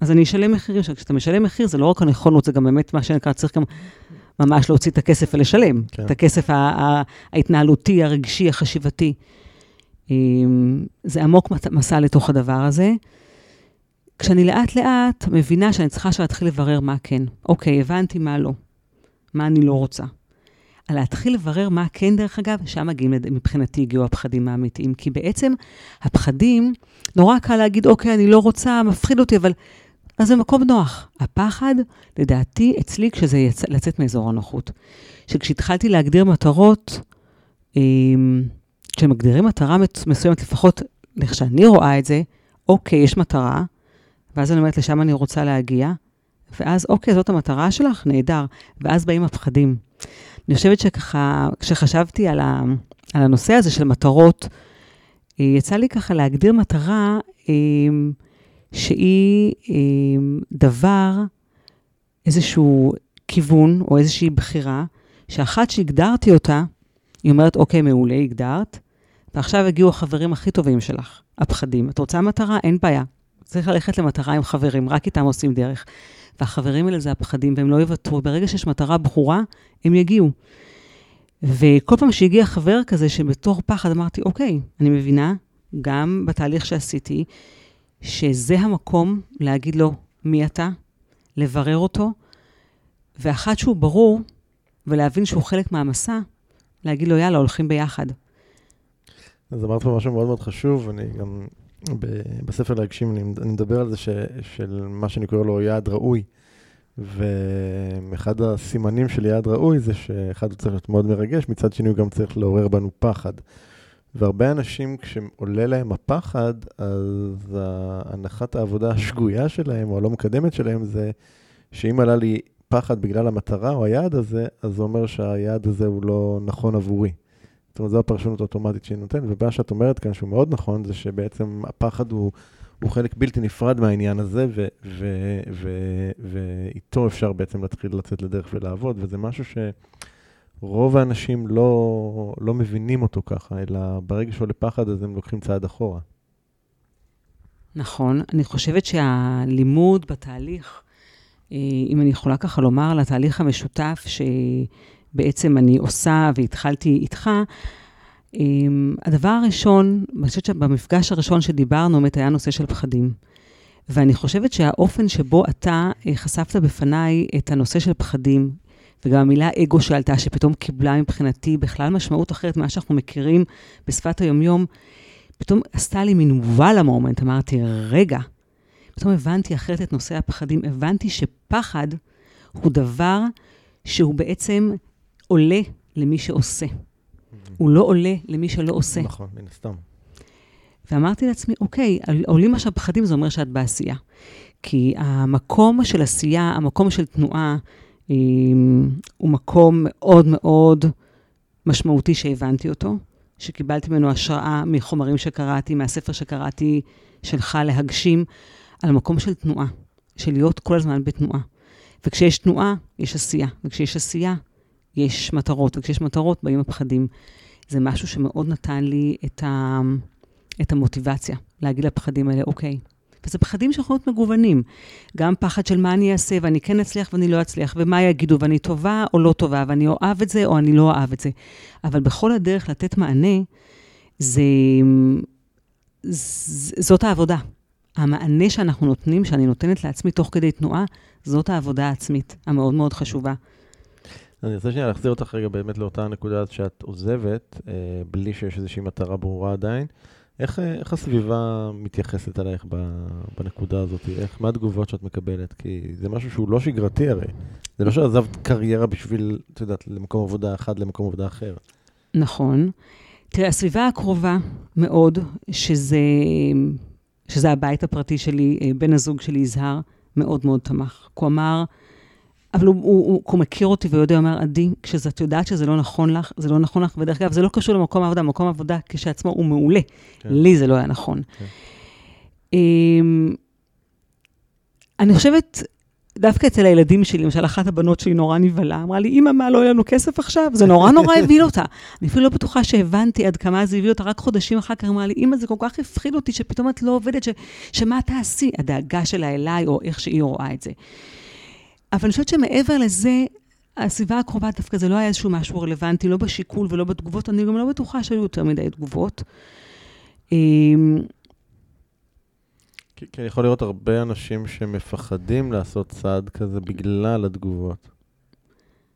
אז אני אשלם מחיר, כשאתה משלם מחיר, זה לא רק הנכונות, זה גם באמת מה שנקרא, צריך גם ממש להוציא את הכסף ולשלם. כן. את הכסף ההתנהלותי, הרגשי, החשיבתי. אמ, זה עמוק מסע לתוך הדבר הזה. כשאני לאט לאט מבינה שאני צריכה להתחיל לברר מה כן. אוקיי, הבנתי מה לא, מה אני לא רוצה. על להתחיל לברר מה כן, דרך אגב, שם מגיעים, מבחינתי הגיעו הפחדים האמיתיים. כי בעצם הפחדים, נורא קל להגיד, אוקיי, אני לא רוצה, מפחיד אותי, אבל... אז זה מקום נוח. הפחד, לדעתי, אצלי, כשזה יצא, לצאת מאזור הנוחות. שכשהתחלתי להגדיר מטרות, אמ, כשמגדירים מטרה מסוימת, לפחות איך שאני רואה את זה, אוקיי, יש מטרה, ואז אני אומרת, לשם אני רוצה להגיע, ואז, אוקיי, זאת המטרה שלך? נהדר. ואז באים הפחדים. אני חושבת שככה, כשחשבתי על, ה, על הנושא הזה של מטרות, אה, יצא לי ככה להגדיר מטרה אה, שהיא אה, דבר, איזשהו כיוון או איזושהי בחירה, שאחת שהגדרתי אותה, היא אומרת, אוקיי, מעולה, הגדרת, ועכשיו הגיעו החברים הכי טובים שלך, הפחדים. את רוצה מטרה? אין בעיה. צריך ללכת למטרה עם חברים, רק איתם עושים דרך. והחברים האלה זה הפחדים, והם לא יוותרו. ברגע שיש מטרה ברורה, הם יגיעו. וכל פעם שהגיע חבר כזה, שבתור פחד אמרתי, אוקיי, אני מבינה, גם בתהליך שעשיתי, שזה המקום להגיד לו מי אתה, לברר אותו, ואחת שהוא ברור, ולהבין שהוא חלק מהמסע, להגיד לו, יאללה, הולכים ביחד. אז אמרת פה משהו מאוד מאוד חשוב, אני גם, בספר להגשים, אני, אני מדבר על זה ש, של מה שאני קורא לו יעד ראוי. ואחד הסימנים של יעד ראוי זה שאחד הוא צריך להיות מאוד מרגש, מצד שני הוא גם צריך לעורר בנו פחד. והרבה אנשים, כשעולה להם הפחד, אז הנחת העבודה השגויה שלהם, או הלא מקדמת שלהם, זה שאם עלה לי פחד בגלל המטרה או היעד הזה, אז זה אומר שהיעד הזה הוא לא נכון עבורי. זאת אומרת, זו הפרשנות האוטומטית שהיא נותנת, ומה שאת אומרת כאן, שהוא מאוד נכון, זה שבעצם הפחד הוא, הוא חלק בלתי נפרד מהעניין הזה, ואיתו אפשר בעצם להתחיל לצאת לדרך ולעבוד, וזה משהו שרוב האנשים לא, לא מבינים אותו ככה, אלא ברגע שעולה פחד, אז הם לוקחים צעד אחורה. נכון. אני חושבת שהלימוד בתהליך, אה, אם אני יכולה ככה לומר, על התהליך המשותף שבעצם אני עושה והתחלתי איתך, אמ, הדבר הראשון, אני חושבת שבמפגש הראשון שדיברנו, באמת היה נושא של פחדים. ואני חושבת שהאופן שבו אתה אה, חשפת בפניי את הנושא של פחדים, וגם המילה אגו שעלתה, שפתאום קיבלה מבחינתי בכלל משמעות אחרת ממה שאנחנו מכירים בשפת היומיום, פתאום עשתה לי מין וואלה מומנט, אמרתי, רגע, פתאום הבנתי אחרת את נושא הפחדים, הבנתי שפחד הוא דבר שהוא בעצם עולה למי שעושה. הוא לא עולה למי שלא עושה. נכון, מן הסתם. ואמרתי לעצמי, אוקיי, עולים עכשיו פחדים, זה אומר שאת בעשייה. כי המקום של עשייה, המקום של תנועה, הוא מקום מאוד מאוד משמעותי שהבנתי אותו, שקיבלתי ממנו השראה מחומרים שקראתי, מהספר שקראתי שלך להגשים, על המקום של תנועה, של להיות כל הזמן בתנועה. וכשיש תנועה, יש עשייה, וכשיש עשייה, יש מטרות, וכשיש מטרות, באים הפחדים. זה משהו שמאוד נתן לי את, ה, את המוטיבציה להגיד לפחדים האלה, אוקיי. וזה פחדים שיכולים להיות מגוונים. גם פחד של מה אני אעשה, ואני כן אצליח ואני לא אצליח, ומה יגידו, ואני טובה או לא טובה, ואני אוהב את זה או אני לא אוהב את זה. אבל בכל הדרך לתת מענה, זה, זאת העבודה. המענה שאנחנו נותנים, שאני נותנת לעצמי תוך כדי תנועה, זאת העבודה העצמית המאוד מאוד חשובה. אני רוצה שנייה להחזיר אותך רגע באמת לאותה נקודה שאת עוזבת, אה, בלי שיש איזושהי מטרה ברורה עדיין. איך, אה, איך הסביבה מתייחסת אלייך בנקודה הזאת? איך, מה התגובות שאת מקבלת? כי זה משהו שהוא לא שגרתי הרי. זה לא שעזבת קריירה בשביל, את יודעת, למקום עבודה אחד למקום עבודה אחר. נכון. תראה, הסביבה הקרובה מאוד, שזה, שזה הבית הפרטי שלי, אה, בן הזוג שלי יזהר, מאוד מאוד תמך. הוא אמר, אבל הוא, הוא, הוא, הוא מכיר אותי ויודע, אומר, עדי, כשאת יודעת שזה לא נכון לך, זה לא נכון לך, ודרך אגב, זה לא קשור למקום העבודה, מקום העבודה כשעצמו הוא מעולה. כן. לי זה לא היה נכון. כן. Um, אני חושבת, דווקא אצל הילדים שלי, למשל, אחת הבנות שלי נורא נבהלה, אמרה לי, אמא, מה, לא יהיה לנו כסף עכשיו? זה נורא נורא הבהיל אותה. אני אפילו לא בטוחה שהבנתי עד כמה זה הביא אותה, רק חודשים אחר כך אמרה לי, אמא, זה כל כך הפחיד אותי, שפתאום את לא עובדת, ש, שמה תעשי? הדאגה שלה אליי, או איך שהיא רואה את זה. אבל אני חושבת שמעבר לזה, הסביבה הקרובה דווקא זה לא היה איזשהו משהו רלוונטי, לא בשיקול ולא בתגובות, אני גם לא בטוחה שהיו יותר מדי תגובות. אמ, כי, כי אני יכול לראות הרבה אנשים שמפחדים לעשות צעד כזה בגלל התגובות.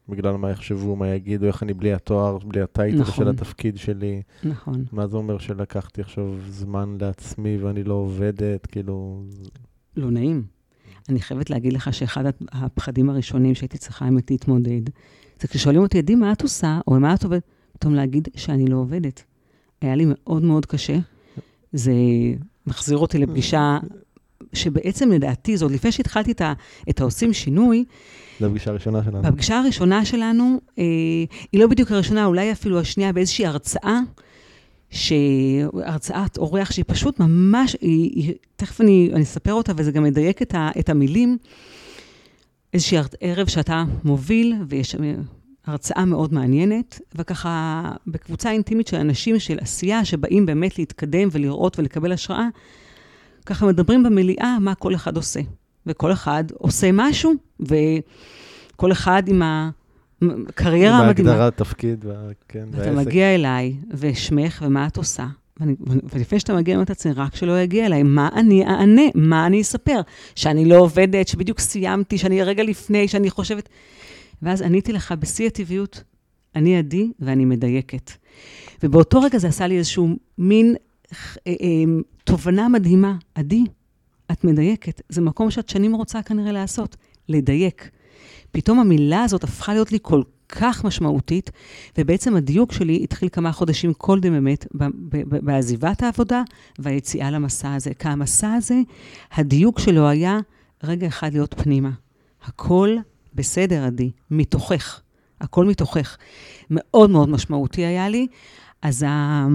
בגלל מה יחשבו, מה יגידו, איך אני בלי התואר, בלי הטייטל נכון. של התפקיד שלי. נכון. מה זה אומר שלקחתי עכשיו זמן לעצמי ואני לא עובדת, כאילו... לא נעים. אני חייבת להגיד לך שאחד הפחדים הראשונים שהייתי צריכה באמת להתמודד, זה כששואלים אותי, עדי, מה את עושה, או מה את עובדת? פתאום להגיד שאני לא עובדת. היה לי מאוד מאוד קשה. זה מחזיר אותי לפגישה שבעצם לדעתי, זה עוד לפני שהתחלתי את, ה, את העושים שינוי. זו הפגישה הראשונה שלנו. בפגישה הראשונה שלנו, אה, היא לא בדיוק הראשונה, אולי אפילו השנייה באיזושהי הרצאה, שהרצאת אורח שהיא פשוט ממש, היא, היא, תכף אני, אני אספר אותה וזה גם מדייק את, ה, את המילים. איזושהי ערב שאתה מוביל ויש הרצאה מאוד מעניינת, וככה בקבוצה אינטימית של אנשים של עשייה שבאים באמת להתקדם ולראות ולקבל השראה, ככה מדברים במליאה מה כל אחד עושה. וכל אחד עושה משהו, וכל אחד עם ה... קריירה מדהימה. בהגדרת תפקיד, כן, ואתה מגיע אליי, ושמך, ומה את עושה? ואני, ולפני שאתה מגיע, אני אומרת לעצמי, רק שלא יגיע אליי, מה אני אענה? מה אני אספר? שאני לא עובדת, שבדיוק סיימתי, שאני רגע לפני, שאני חושבת... ואז עניתי לך בשיא הטבעיות, אני עדי ואני מדייקת. ובאותו רגע זה עשה לי איזשהו מין אה, אה, תובנה מדהימה. עדי, את מדייקת. זה מקום שאת שנים רוצה כנראה לעשות, לדייק. פתאום המילה הזאת הפכה להיות לי כל כך משמעותית, ובעצם הדיוק שלי התחיל כמה חודשים קודם באמת, בעזיבת העבודה והיציאה למסע הזה. כי המסע הזה, הדיוק שלו היה רגע אחד להיות פנימה. הכל בסדר, עדי, מתוכך. הכל מתוכך. מאוד מאוד משמעותי היה לי. אז ה...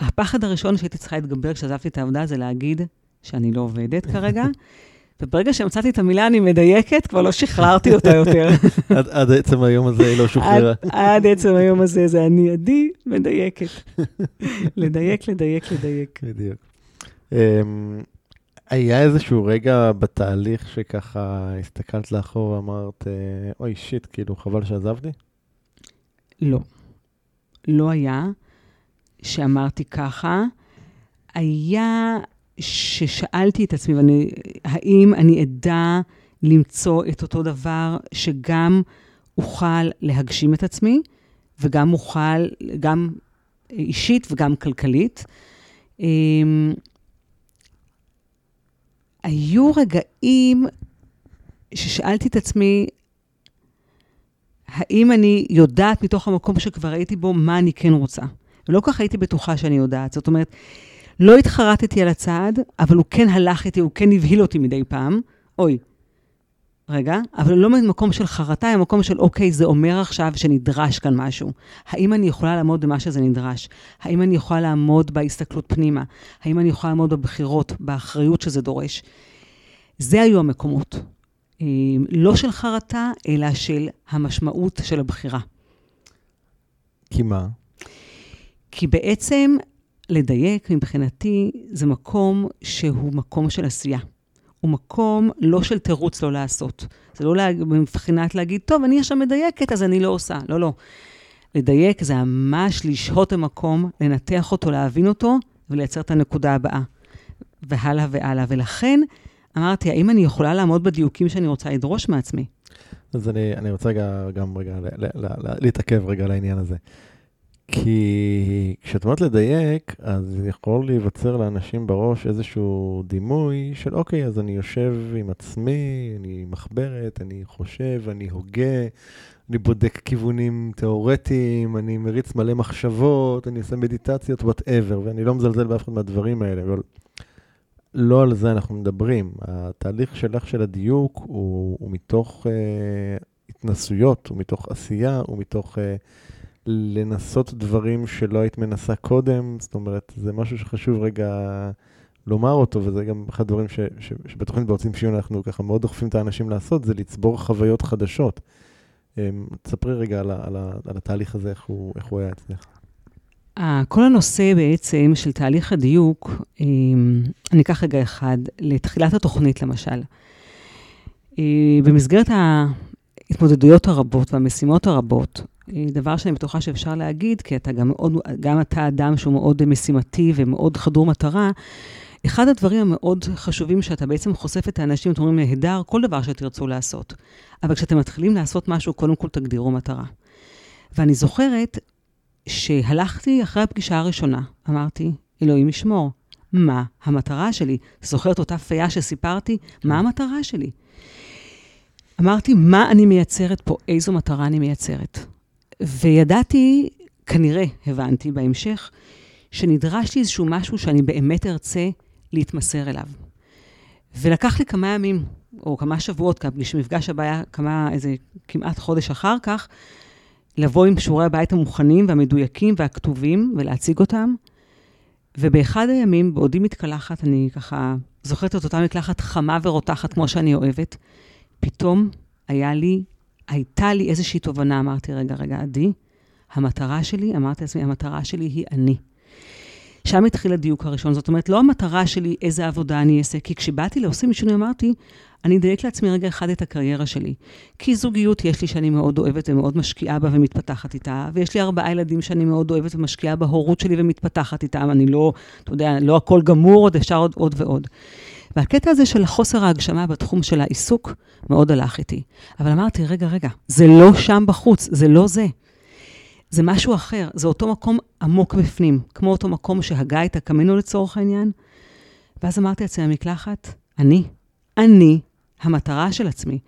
הפחד הראשון שהייתי צריכה להתגבר כשעזבתי את העבודה זה להגיד שאני לא עובדת כרגע. וברגע שמצאתי את המילה אני מדייקת, כבר לא שחררתי אותה יותר. עד, עד עצם היום הזה היא לא שוחררה. עד, עד עצם היום הזה זה אני עדי מדייקת. לדייק, לדייק, לדייק. בדיוק. Um, היה איזשהו רגע בתהליך שככה הסתכלת לאחור ואמרת, אה, אוי שיט, כאילו חבל שעזבתי? לא. לא היה שאמרתי ככה. היה ששאלתי את עצמי, ואני, האם אני אדע למצוא את אותו דבר שגם אוכל להגשים את עצמי, וגם אוכל, גם אישית וגם כלכלית. אמ, היו רגעים ששאלתי את עצמי, האם אני יודעת מתוך המקום שכבר הייתי בו, מה אני כן רוצה? ולא כך הייתי בטוחה שאני יודעת. זאת אומרת, לא התחרטתי על הצעד, אבל הוא כן הלך איתי, הוא כן הבהיל אותי מדי פעם. אוי, רגע, אבל לא ממקום של חרטה, אלא ממקום של אוקיי, זה אומר עכשיו שנדרש כאן משהו. האם אני יכולה לעמוד במה שזה נדרש? האם אני יכולה לעמוד בהסתכלות פנימה? האם אני יכולה לעמוד בבחירות, באחריות שזה דורש? זה היו המקומות. אה, לא של חרטה, אלא של המשמעות של הבחירה. כי מה? כי בעצם לדייק מבחינתי זה מקום שהוא מקום של עשייה. הוא מקום לא של תירוץ לא לעשות. זה לא לה, מבחינת להגיד, טוב, אני עכשיו מדייקת, אז אני לא עושה. לא, לא. לדייק זה ממש לשהות במקום, לנתח אותו, להבין אותו, ולייצר את הנקודה הבאה. והלאה והלאה. ולכן אמרתי, האם אני יכולה לעמוד בדיוקים שאני רוצה לדרוש מעצמי? אז אני, אני רוצה גם רגע להתעכב רגע על העניין הזה. כי כשאת אומרת לדייק, אז יכול להיווצר לאנשים בראש איזשהו דימוי של אוקיי, אז אני יושב עם עצמי, אני מחברת, אני חושב, אני הוגה, אני בודק כיוונים תיאורטיים, אני מריץ מלא מחשבות, אני עושה מדיטציות, וואטאבר, ואני לא מזלזל באף אחד מהדברים האלה, אבל לא על זה אנחנו מדברים. התהליך שלך של הדיוק הוא, הוא מתוך uh, התנסויות, הוא מתוך עשייה, הוא מתוך... Uh, לנסות דברים שלא היית מנסה קודם, זאת אומרת, זה משהו שחשוב רגע לומר אותו, וזה גם אחד הדברים ש, ש, שבתוכנית בעוצים שיון אנחנו ככה מאוד דוחפים את האנשים לעשות, זה לצבור חוויות חדשות. אמ, תספרי רגע על, על, על התהליך הזה, איך הוא, איך הוא היה אצלך. כל הנושא בעצם של תהליך הדיוק, אמ, אני אקח רגע אחד, לתחילת התוכנית למשל. אה, במסגרת ההתמודדויות הרבות והמשימות הרבות, דבר שאני בטוחה שאפשר להגיד, כי אתה גם מאוד, גם אתה אדם שהוא מאוד משימתי ומאוד חדור מטרה, אחד הדברים המאוד חשובים שאתה בעצם חושף את האנשים, אתם אומרים, נהדר, כל דבר שתרצו לעשות. אבל כשאתם מתחילים לעשות משהו, קודם כל תגדירו מטרה. ואני זוכרת שהלכתי אחרי הפגישה הראשונה, אמרתי, אלוהים ישמור, מה המטרה שלי? זוכרת אותה פיה שסיפרתי? מה המטרה שלי? אמרתי, מה אני מייצרת פה? איזו מטרה אני מייצרת? וידעתי, כנראה הבנתי בהמשך, שנדרש לי איזשהו משהו שאני באמת ארצה להתמסר אליו. ולקח לי כמה ימים, או כמה שבועות, כי המפגש הבא היה כמה, איזה כמעט חודש אחר כך, לבוא עם שיעורי הבית המוכנים והמדויקים והכתובים ולהציג אותם. ובאחד הימים, בעודי מתקלחת, אני ככה זוכרת את אותה מקלחת חמה ורותחת כמו שאני אוהבת, פתאום היה לי הייתה לי איזושהי תובנה, אמרתי, רגע, רגע, עדי, המטרה שלי, אמרתי לעצמי, המטרה שלי היא אני. שם התחיל הדיוק הראשון. זאת אומרת, לא המטרה שלי איזה עבודה אני אעשה, כי כשבאתי לעושים משהו, אמרתי, אני אדייק לעצמי רגע אחד את הקריירה שלי. כי זוגיות יש לי שאני מאוד אוהבת ומאוד משקיעה בה ומתפתחת איתה, ויש לי ארבעה ילדים שאני מאוד אוהבת ומשקיעה בהורות שלי ומתפתחת איתם. אני לא, אתה יודע, לא הכל גמור, עוד אפשר עוד, עוד ועוד. והקטע הזה של חוסר ההגשמה בתחום של העיסוק מאוד הלך איתי. אבל אמרתי, רגע, רגע, זה לא שם בחוץ, זה לא זה. זה משהו אחר, זה אותו מקום עמוק בפנים, כמו אותו מקום שהגה את הקמינו לצורך העניין. ואז אמרתי לעצמי, המקלחת, אני, אני המטרה של עצמי.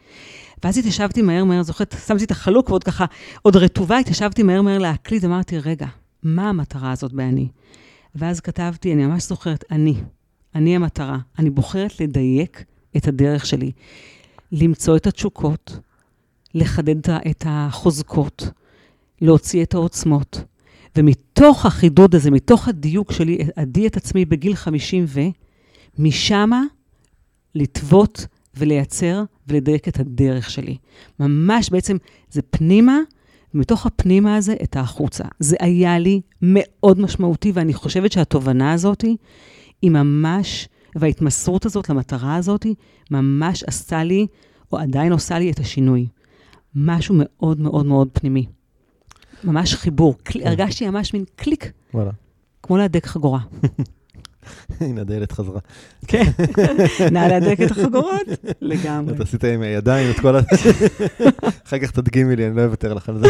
ואז התיישבתי מהר מהר, זוכרת, שמתי את החלוק ועוד ככה, עוד רטובה, התיישבתי מהר מהר להקליט, אמרתי, רגע, מה המטרה הזאת באני? ואז כתבתי, אני ממש זוכרת, אני, אני המטרה. אני בוחרת לדייק את הדרך שלי, למצוא את התשוקות, לחדד את החוזקות, להוציא את העוצמות. ומתוך החידוד הזה, מתוך הדיוק שלי, אדי את עצמי בגיל 50 ו... משמה לטוות ולייצר ולדייק את הדרך שלי. ממש בעצם זה פנימה, ומתוך הפנימה הזה את החוצה. זה היה לי מאוד משמעותי, ואני חושבת שהתובנה הזאת היא ממש, וההתמסרות הזאת למטרה הזאת, ממש עשתה לי, או עדיין עושה לי את השינוי. משהו מאוד מאוד מאוד פנימי. ממש חיבור. קל... כן. הרגשתי ממש מין קליק. וואלה. כמו להדק חגורה. הנה, הדיילת חזרה. כן, נא להדק את החגורות, לגמרי. אתה עשית עם הידיים את כל ה... אחר כך תדגימי לי, אני לא אוותר לך על זה.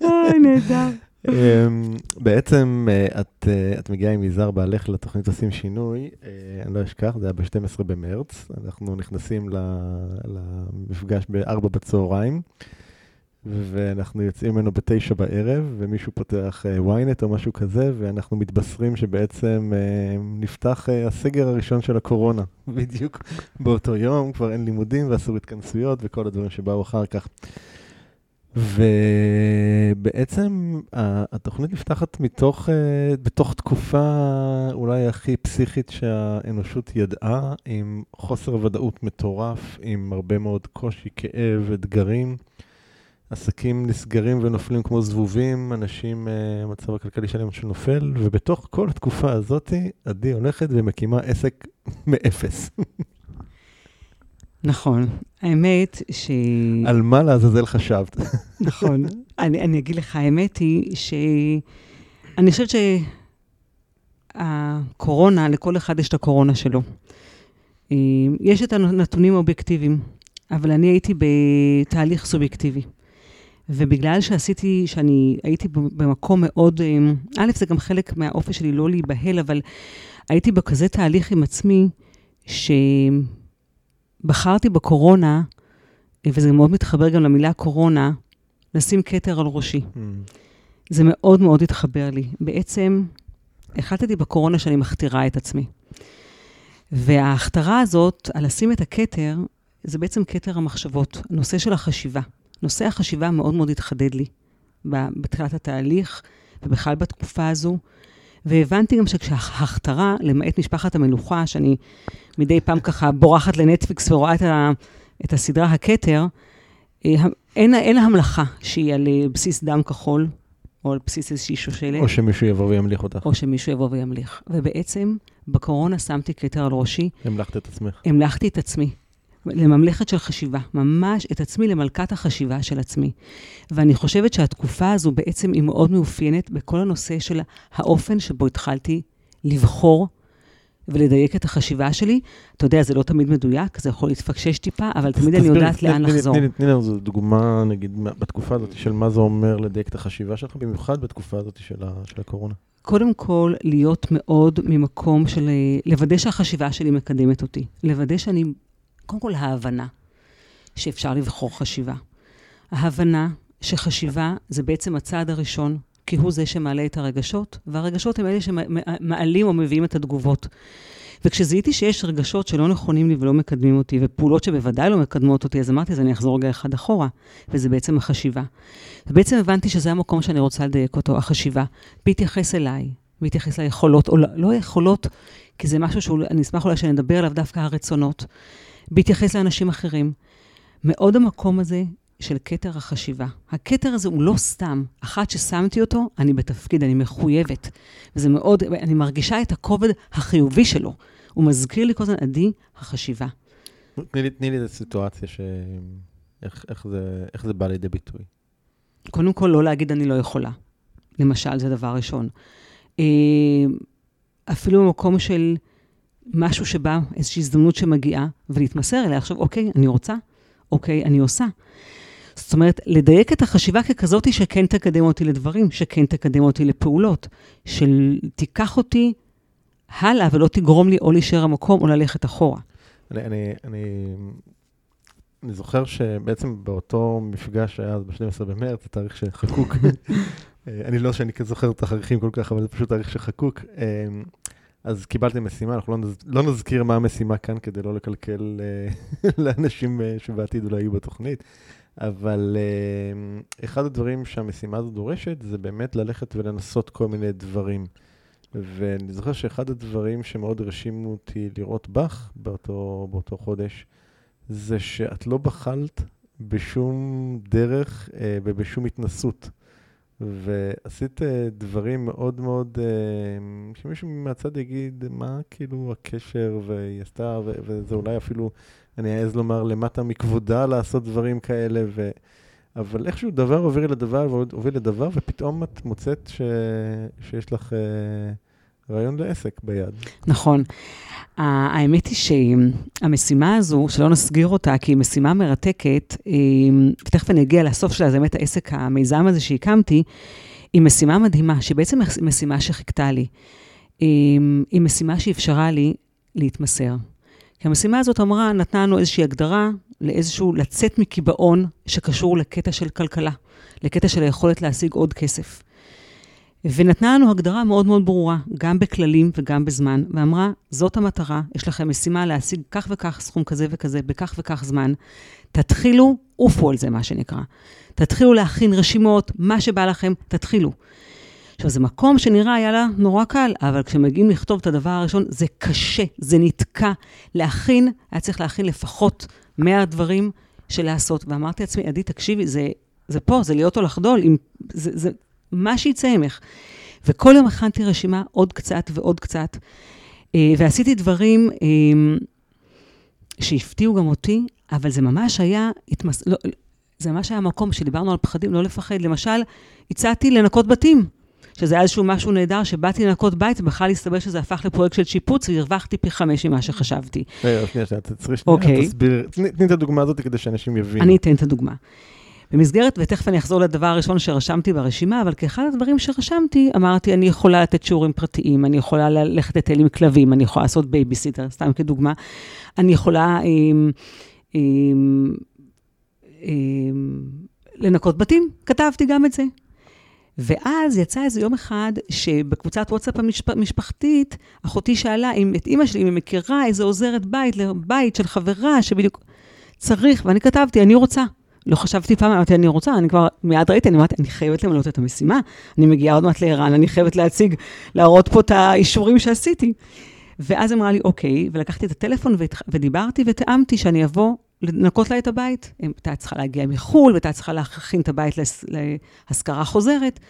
אוי, נהדר. אמ, בעצם אה, את, אה, את מגיעה עם יזהר בעלך לתוכנית עושים שינוי, אה, אני לא אשכח, זה היה ב-12 במרץ, אנחנו נכנסים למפגש ב-4 בצהריים. ואנחנו יוצאים ממנו בתשע בערב, ומישהו פותח ynet או משהו כזה, ואנחנו מתבשרים שבעצם נפתח הסגר הראשון של הקורונה, בדיוק באותו יום, כבר אין לימודים ואסור התכנסויות וכל הדברים שבאו אחר כך. ובעצם התוכנית נפתחת מתוך, בתוך תקופה אולי הכי פסיכית שהאנושות ידעה, עם חוסר ודאות מטורף, עם הרבה מאוד קושי, כאב, אתגרים. עסקים נסגרים ונופלים כמו זבובים, אנשים, המצב הכלכלי שלהם שנופל, ובתוך כל התקופה הזאת, עדי הולכת ומקימה עסק מאפס. נכון. האמת ש... על מה לעזאזל חשבת? נכון. אני, אני אגיד לך, האמת היא שאני חושבת שהקורונה, לכל אחד יש את הקורונה שלו. אה, יש את הנתונים האובייקטיביים, אבל אני הייתי בתהליך סובייקטיבי. ובגלל שעשיתי, שאני הייתי במקום מאוד, אה, א', זה גם חלק מהאופי שלי לא להיבהל, אבל הייתי בכזה תהליך עם עצמי, שבחרתי בקורונה, וזה מאוד מתחבר גם למילה קורונה, לשים כתר על ראשי. Mm. זה מאוד מאוד התחבר לי. בעצם, החלטתי בקורונה שאני מכתירה את עצמי. וההכתרה הזאת, על לשים את הכתר, זה בעצם כתר המחשבות, נושא של החשיבה. נושא החשיבה מאוד מאוד התחדד לי בתחילת התהליך, ובכלל בתקופה הזו. והבנתי גם שכשההכתרה, למעט משפחת המלוכה, שאני מדי פעם ככה בורחת לנטפליקס ורואה את, ה, את הסדרה הכתר, אה, אין, אין המלאכה שהיא על אה, בסיס דם כחול, או על בסיס איזושהי שושלת. או שמישהו יבוא וימליך אותך. או שמישהו יבוא וימליך. ובעצם, בקורונה שמתי כתר על ראשי. המלכת את עצמך. המלכתי את עצמי. לממלכת של חשיבה, ממש את עצמי למלכת החשיבה של עצמי. ואני חושבת שהתקופה הזו בעצם היא מאוד מאופיינת בכל הנושא של האופן שבו התחלתי לבחור ולדייק את החשיבה שלי. אתה יודע, זה לא תמיד מדויק, זה יכול להתפקשש טיפה, אבל תמיד אני יודעת לאן לחזור. תני לנו דוגמה, נגיד, בתקופה הזאת של מה זה אומר לדייק את החשיבה שלך, במיוחד בתקופה הזאת של הקורונה. קודם כל, להיות מאוד ממקום של לוודא שהחשיבה שלי מקדמת אותי. לוודא שאני קודם כל, ההבנה שאפשר לבחור חשיבה. ההבנה שחשיבה זה בעצם הצעד הראשון, כי הוא זה שמעלה את הרגשות, והרגשות הם אלה שמעלים או מביאים את התגובות. וכשזיהיתי שיש רגשות שלא נכונים לי ולא מקדמים אותי, ופעולות שבוודאי לא מקדמות אותי, אז אמרתי, אז אני אחזור רגע אחד אחורה, וזה בעצם החשיבה. ובעצם הבנתי שזה המקום שאני רוצה לדייק אותו, החשיבה, בהתייחס אליי, בהתייחס ליכולות, או לא, לא יכולות, כי זה משהו שאני אשמח אולי שנדבר עליו דווקא הרצונות. בהתייחס לאנשים אחרים. מאוד המקום הזה של כתר החשיבה. הכתר הזה הוא לא סתם. אחת ששמתי אותו, אני בתפקיד, אני מחויבת. וזה מאוד, אני מרגישה את הכובד החיובי שלו. הוא מזכיר לי כל הזמן, עדי, החשיבה. תני לי, תני לי את הסיטואציה ש... איך, איך, זה, איך זה בא לידי ביטוי? קודם כל, לא להגיד אני לא יכולה. למשל, זה דבר ראשון. אה, אפילו במקום של משהו שבא, איזושהי הזדמנות שמגיעה, ולהתמסר אליה, עכשיו, אוקיי, אני רוצה, אוקיי, אני עושה. זאת אומרת, לדייק את החשיבה ככזאת שכן תקדם אותי לדברים, שכן תקדם אותי לפעולות, שתיקח אותי הלאה ולא תגרום לי או להישאר המקום או ללכת אחורה. אני, אני, אני, אני זוכר שבעצם באותו מפגש שהיה אז ב-12 במרץ, התאריך שחקוק, אני לא שאני זוכר את התאריכים כל כך, אבל זה פשוט תאריך שחקוק. אז קיבלתי משימה, אנחנו לא, נז, לא נזכיר מה המשימה כאן כדי לא לקלקל uh, לאנשים uh, שבעתיד אולי יהיו בתוכנית, אבל uh, אחד הדברים שהמשימה הזו דורשת זה באמת ללכת ולנסות כל מיני דברים. ואני זוכר שאחד הדברים שמאוד הרשימו אותי לראות בך באותו, באותו חודש, זה שאת לא בחלת בשום דרך ובשום התנסות. ועשית אה, דברים מאוד מאוד, אה, שמישהו מהצד יגיד, מה כאילו הקשר, והיא עשתה, וזה אולי אפילו, אני אעז לומר, למטה מכבודה לעשות דברים כאלה, ו... אבל איכשהו דבר עובר לדבר והוביל לדבר, ופתאום את מוצאת ש... שיש לך uh, רעיון לעסק ביד. נכון. האמת היא שהמשימה הזו, שלא נסגיר אותה, כי היא משימה מרתקת, ותכף אני אגיע לסוף שלה, זה באמת העסק, המיזם הזה שהקמתי, היא משימה מדהימה, שהיא בעצם משימה שחיכתה לי. היא משימה שאפשרה לי להתמסר. כי המשימה הזאת אמרה, נתנה לנו איזושהי הגדרה לאיזשהו, לצאת מקיבעון שקשור לקטע של כלכלה, לקטע של היכולת להשיג עוד כסף. ונתנה לנו הגדרה מאוד מאוד ברורה, גם בכללים וגם בזמן, ואמרה, זאת המטרה, יש לכם משימה להשיג כך וכך סכום כזה וכזה, בכך וכך זמן. תתחילו, עופו על זה, מה שנקרא. תתחילו להכין רשימות, מה שבא לכם, תתחילו. עכשיו, זה מקום שנראה היה לה נורא קל, אבל כשמגיעים לכתוב את הדבר הראשון, זה קשה, זה נתקע. להכין, היה צריך להכין לפחות 100 דברים של לעשות. ואמרתי לעצמי, עדי, תקשיבי, זה, זה פה, זה להיות או לחדול, עם, זה, זה, מה שיצא ממך. וכל יום הכנתי רשימה עוד קצת ועוד קצת, אה, ועשיתי דברים אה, שהפתיעו גם אותי, אבל זה ממש היה, התמס... לא, זה ממש היה מקום שדיברנו על פחדים, לא לפחד. למשל, הצעתי לנקות בתים, שזה היה איזשהו משהו נהדר, שבאתי לנקות בית, ובכלל הסתבר שזה הפך לפרויקט של שיפוץ, והרווחתי פי חמש ממה שחשבתי. רגע, שנייה, שנייה, תעצרי שנייה, אוקיי. תסביר, תני את הדוגמה הזאת כדי שאנשים יבינו. אני אתן את הדוגמה. במסגרת, ותכף אני אחזור לדבר הראשון שרשמתי ברשימה, אבל כאחד הדברים שרשמתי, אמרתי, אני יכולה לתת שיעורים פרטיים, אני יכולה ללכת לטייל עם כלבים, אני יכולה לעשות בייביסיטר, סתם כדוגמה. אני יכולה עם, עם, עם, לנקות בתים, כתבתי גם את זה. ואז יצא איזה יום אחד שבקבוצת וואטסאפ המשפחתית, אחותי שאלה אם את אימא שלי, אם היא מכירה איזה עוזרת בית לבית של חברה שבדיוק צריך, ואני כתבתי, אני רוצה. לא חשבתי פעם, אמרתי, אני רוצה, אני כבר מיד ראיתי, אני אמרתי, אני חייבת למלות את המשימה. אני מגיעה עוד מעט לערן, אני חייבת להציג, להראות פה את האישורים שעשיתי. ואז אמרה לי, אוקיי, ולקחתי את הטלפון ודיברתי ותיאמתי שאני אבוא לנקות לה את הבית. הייתה צריכה להגיע מחו"ל, והייתה צריכה להכין את הבית להשכרה חוזרת.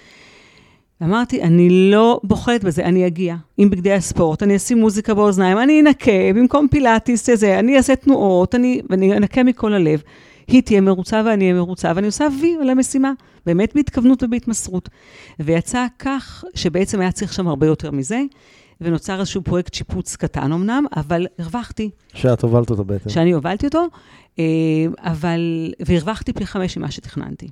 אמרתי, אני לא בוחלת בזה, אני אגיע עם בגדי הספורט, אני אשים מוזיקה באוזניים, אני אנקה, במקום פילאטיס, אני אעשה תנועות, אני, ואני אנקה מכל הלב. היא תהיה מרוצה ואני אהיה מרוצה, ואני עושה וי על המשימה, באמת בהתכוונות ובהתמסרות. ויצא כך שבעצם היה צריך שם הרבה יותר מזה, ונוצר איזשהו פרויקט שיפוץ קטן אמנם, אבל הרווחתי. שאת הובלת אותו בעצם. שאני הובלתי אותו, אה, אבל, והרווחתי פי חמש ממה שתכננתי.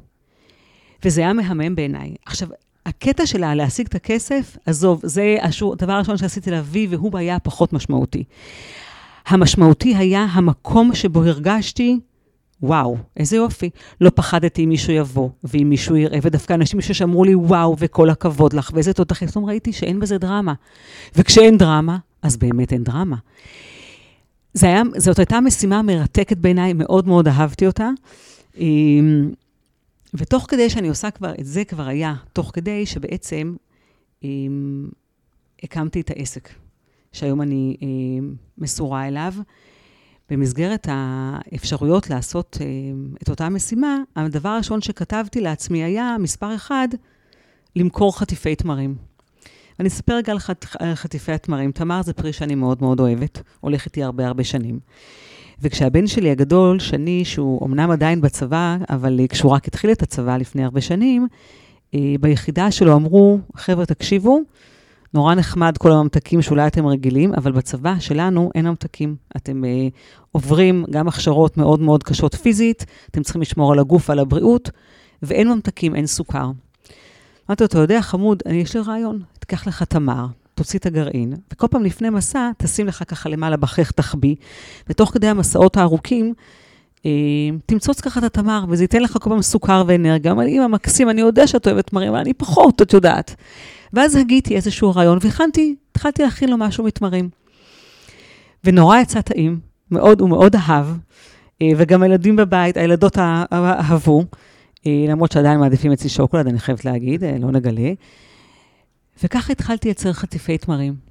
וזה היה מהמם בעיניי. עכשיו, הקטע שלה להשיג את הכסף, עזוב, זה הדבר הראשון שעשיתי להביא, והוא היה פחות משמעותי. המשמעותי היה המקום שבו הרגשתי וואו, איזה יופי. לא פחדתי אם מישהו יבוא, ואם מישהו יראה, ודווקא אנשים שאמרו לי, וואו, וכל הכבוד לך, ואיזה תותחים, פתאום ראיתי שאין בזה דרמה. וכשאין דרמה, אז באמת אין דרמה. זה היה, זאת הייתה משימה מרתקת בעיניי, מאוד מאוד אהבתי אותה. אמ, ותוך כדי שאני עושה כבר, את זה כבר היה, תוך כדי שבעצם אמ, הקמתי את העסק, שהיום אני אמ, מסורה אליו. במסגרת האפשרויות לעשות אה, את אותה משימה, הדבר הראשון שכתבתי לעצמי היה, מספר אחד, למכור חטיפי תמרים. אני אספר רגע על חטיפי התמרים. תמר זה פרי שאני מאוד מאוד אוהבת, הולך איתי הרבה הרבה שנים. וכשהבן שלי הגדול, שני, שהוא אמנם עדיין בצבא, אבל כשהוא רק התחיל את הצבא לפני הרבה שנים, אה, ביחידה שלו אמרו, חבר'ה, תקשיבו, נורא נחמד כל הממתקים שאולי אתם רגילים, אבל בצבא שלנו אין ממתקים. אתם אה, עוברים גם הכשרות מאוד מאוד קשות פיזית, אתם צריכים לשמור על הגוף ועל הבריאות, ואין ממתקים, אין סוכר. אמרתי לו, אתה יודע, חמוד, אני, יש לי רעיון, תיקח לך תמר, תוציא את הגרעין, וכל פעם לפני מסע, תשים לך ככה למעלה בחך תחביא, ותוך כדי המסעות הארוכים, תמצוץ ככה את התמר, וזה ייתן לך כל פעם סוכר ואנרגיה. לי, אמא, מקסים, אני יודע שאת אוהבת תמרים, אבל אני פחות, את יודעת. ואז הגיתי איזשהו רעיון, והכנתי, התחלתי להכין לו משהו מתמרים. ונורא יצא טעים, מאוד, הוא מאוד אהב, אה, וגם הילדים בבית, הילדות אהבו, אה, למרות שעדיין מעדיפים אצלי שוקולד, אני חייבת להגיד, לא נגלה. וככה התחלתי לייצר חטיפי תמרים.